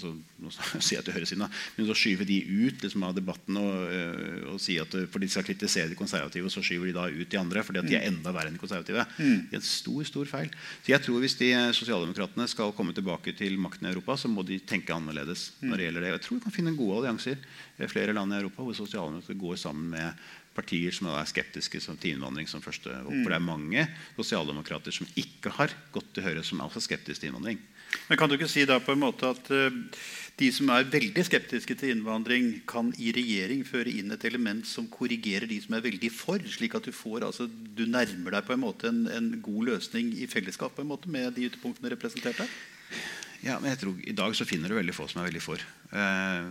altså, Nå sier jeg til høyresiden, men så skyver de ut liksom, av debatten og, eh, og si at eh, for de skal kritisere de konservative, så skyver de da ut de andre fordi de er enda verre enn de konservative. Det er en stor stor feil. Så jeg tror Hvis de eh, sosialdemokratene skal komme tilbake til makten i Europa, så må de tenke annerledes. når det gjelder det. Jeg tror vi kan finne gode allianser i flere land i Europa hvor sosialdemokrater går sammen med partier som er skeptiske som til innvandring som første valg. For det er mange sosialdemokrater som ikke har gått til Høyre, som er også skeptiske til innvandring. Men Kan du ikke si da på en måte at eh, de som er veldig skeptiske til innvandring, kan i regjering føre inn et element som korrigerer de som er veldig for, slik at du får, altså, du nærmer deg på en måte en, en god løsning i fellesskap på en måte med de ytterpunktene representert her? Ja, men jeg tror I dag så finner du veldig få som er veldig for. Eh,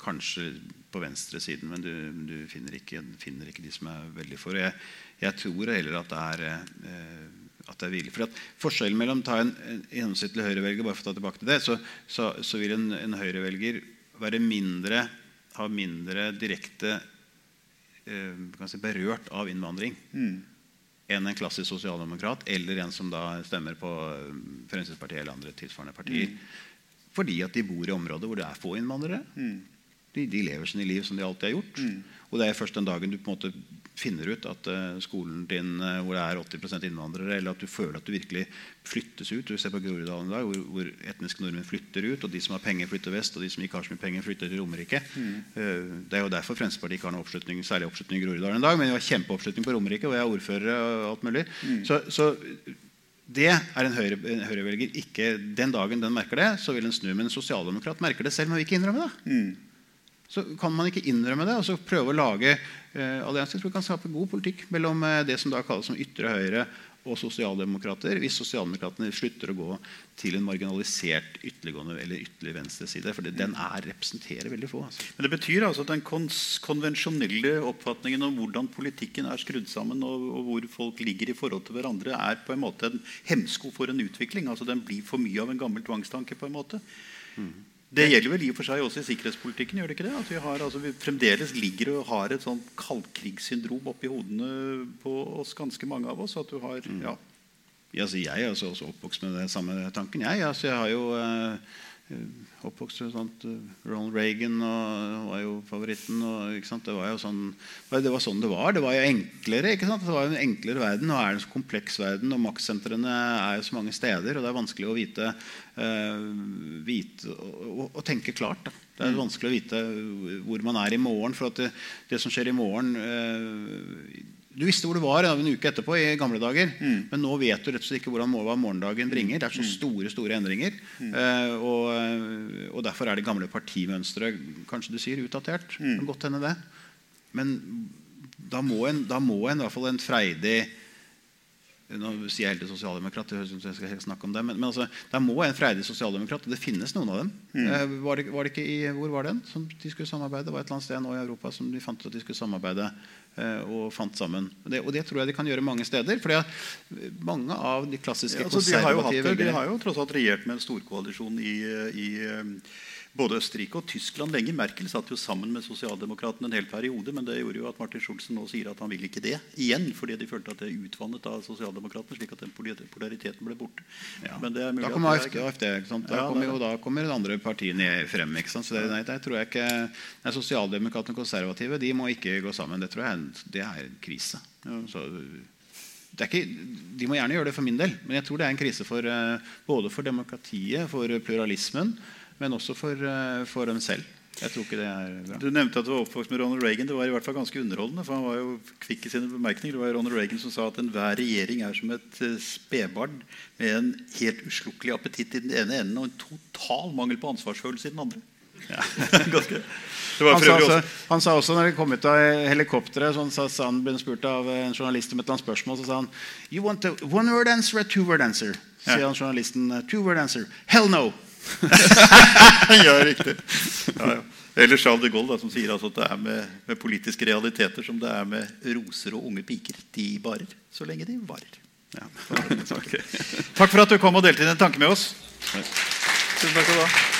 kanskje på venstresiden, men du, du finner, ikke, finner ikke de som er veldig for. Jeg, jeg tror heller at det er, eh, at det er hvile. For at Forskjellen mellom å ta en, en gjennomsnittlig høyrevelger bare for å ta tilbake til det, så, så, så vil en, en høyrevelger være mindre, ha mindre direkte eh, si, berørt av innvandring enn en klassisk sosialdemokrat eller en som da stemmer på eh, Fremskrittspartiet eller andre tilsvarende partier. Fordi at de bor i områder hvor det er få innvandrere. De, de lever sine liv som de alltid har gjort. Og det er først den dagen du på en måte finner ut at uh, skolen din uh, hvor det er 80% innvandrere, eller at du føler at du virkelig flyttes ut. Du ser på Groruddalen i dag, hvor, hvor etniske nordmenn flytter ut, og de som har penger, flytter vest, og de som ikke har så mye penger, flytter til Romerike. Eh, det er jo derfor Fremskrittspartiet ikke har noen oppslutning, særlig oppslutning i Groruddalen i dag, men det var kjempeoppslutning på Romerike, hvor jeg er ordfører og alt mulig. Så, så det er en høyre- en høyrevelger ikke Den dagen den merker det, så vil den snu. Men en sosialdemokrat merker det selv, men vil ikke innrømme det. Så kan man ikke innrømme det og så prøve å lage eh, allianser. Jeg tror vi kan skape god politikk mellom eh, det som da kalles som ytre høyre og sosialdemokrater hvis sosialdemokratene slutter å gå til en marginalisert ytterliggående eller ytterlig venstreside. For den er, representerer veldig få. Altså. Men Det betyr altså at den konvensjonelle oppfatningen om hvordan politikken er skrudd sammen, og, og, hvor folk ligger i forhold til hverandre, er på en måte en hemsko for en utvikling. altså Den blir for mye av en gammel tvangstanke. på en måte. Mm. Det gjelder vel i og for seg også i sikkerhetspolitikken. gjør det ikke det? At vi, har, altså, vi fremdeles ligger og har et sånt kaldkrigssyndrom oppi hodene på oss, ganske mange av oss. at du har, mm. ja. Ja, altså, jeg er også, også oppvokst med den samme tanken. Jeg, altså, jeg har jo Eh, oppvokst sånt, eh, Ronald Reagan og, var jo favoritten. Og, det, var jo sånn, det var sånn det var. Det var jo enklere. Det var jo en enklere verden. Nå er det en så kompleks verden, og maktsentrene er jo så mange steder. Og det er vanskelig å vite, uh, vite og, og, tenke klart. Da. Det er mm. vanskelig å vite hvor man er i morgen. For det, det, som skjer i morgen uh, du visste hvor du var en uke etterpå. i gamle dager, mm. Men nå vet du rett og slett ikke hvordan morgendagen bringer. Det er så mm. store store endringer. Mm. Uh, og, eh, og, Derfor er det gamle partimønsteret kanskje du sier, utdatert. Mm. Godt hende det. Men da må en, da må en i hvert fall en freidig nå sier jeg heldig sosialdemokrat, jeg skal snakke om det, men, men altså, Der må en freidig sosialdemokrat, og det finnes noen av dem. Mm. Eh, var, det, var det, ikke i, hvor var den som de skulle samarbeide? Det var et eller annet sted nå i Europa som de fant ut at de skulle samarbeide eh, og fant sammen. Det, og det tror jeg de kan gjøre mange steder. fordi mange av de klassiske ja, altså, de, har jo hatt, de har jo tross alt regjert med en storkoalisjon i, i både Østerrike og Tyskland lenge. Merkel satt jo sammen med sosialdemokratene en hel periode, men det gjorde jo at Martin Schulzen nå sier at han vil ikke det igjen, fordi de følte at det er utvannet av sosialdemokratene, slik at den polariteten ble borte. Ja. da kommer AFD, AFD Da, ja, kommer jo, da kommer de andre partiene frem. ikke sant? Så det, nei, det tror jeg ikke nei, Sosialdemokratene og konservative de må ikke gå sammen. Det tror jeg det er en krise. Ja. Så, ikke, de må gjerne gjøre det for min del, men jeg tror det er en krise for, eh, både for demokratiet, for pluralismen men også for, eh, for, dem selv. Jeg tror ikke det er bra. Du nevnte at du var oppvokst med Ronald Reagan. Det var i hvert fall ganske underholdende. for han var jo kvikk i sine bemerkninger. Det var Ronald Reagan som sa at enhver regjering er som et eh, spedbarn med en helt uslukkelig appetitt i den ene enden og en total mangel på ansvarsfølelse i den andre. Ja. [laughs] han, sa også, han sa også når de kom ut av helikopteret så, sa så han ble spurt av en journalist om et eller annet spørsmål, så sa han You want a one word answer or two word answer? Sier ja. han journalisten. Two word answer. Hell no! [laughs] ja, riktig. Ja, ja. Eller Charles de Gaulle, da, som sier altså at det er med, med, politiske realiteter som det er med roser og unge piker. De barer så lenge de varer. Ja. [laughs] Takk for at du kom og delte din tanke med oss. Tusen takk skal du ha.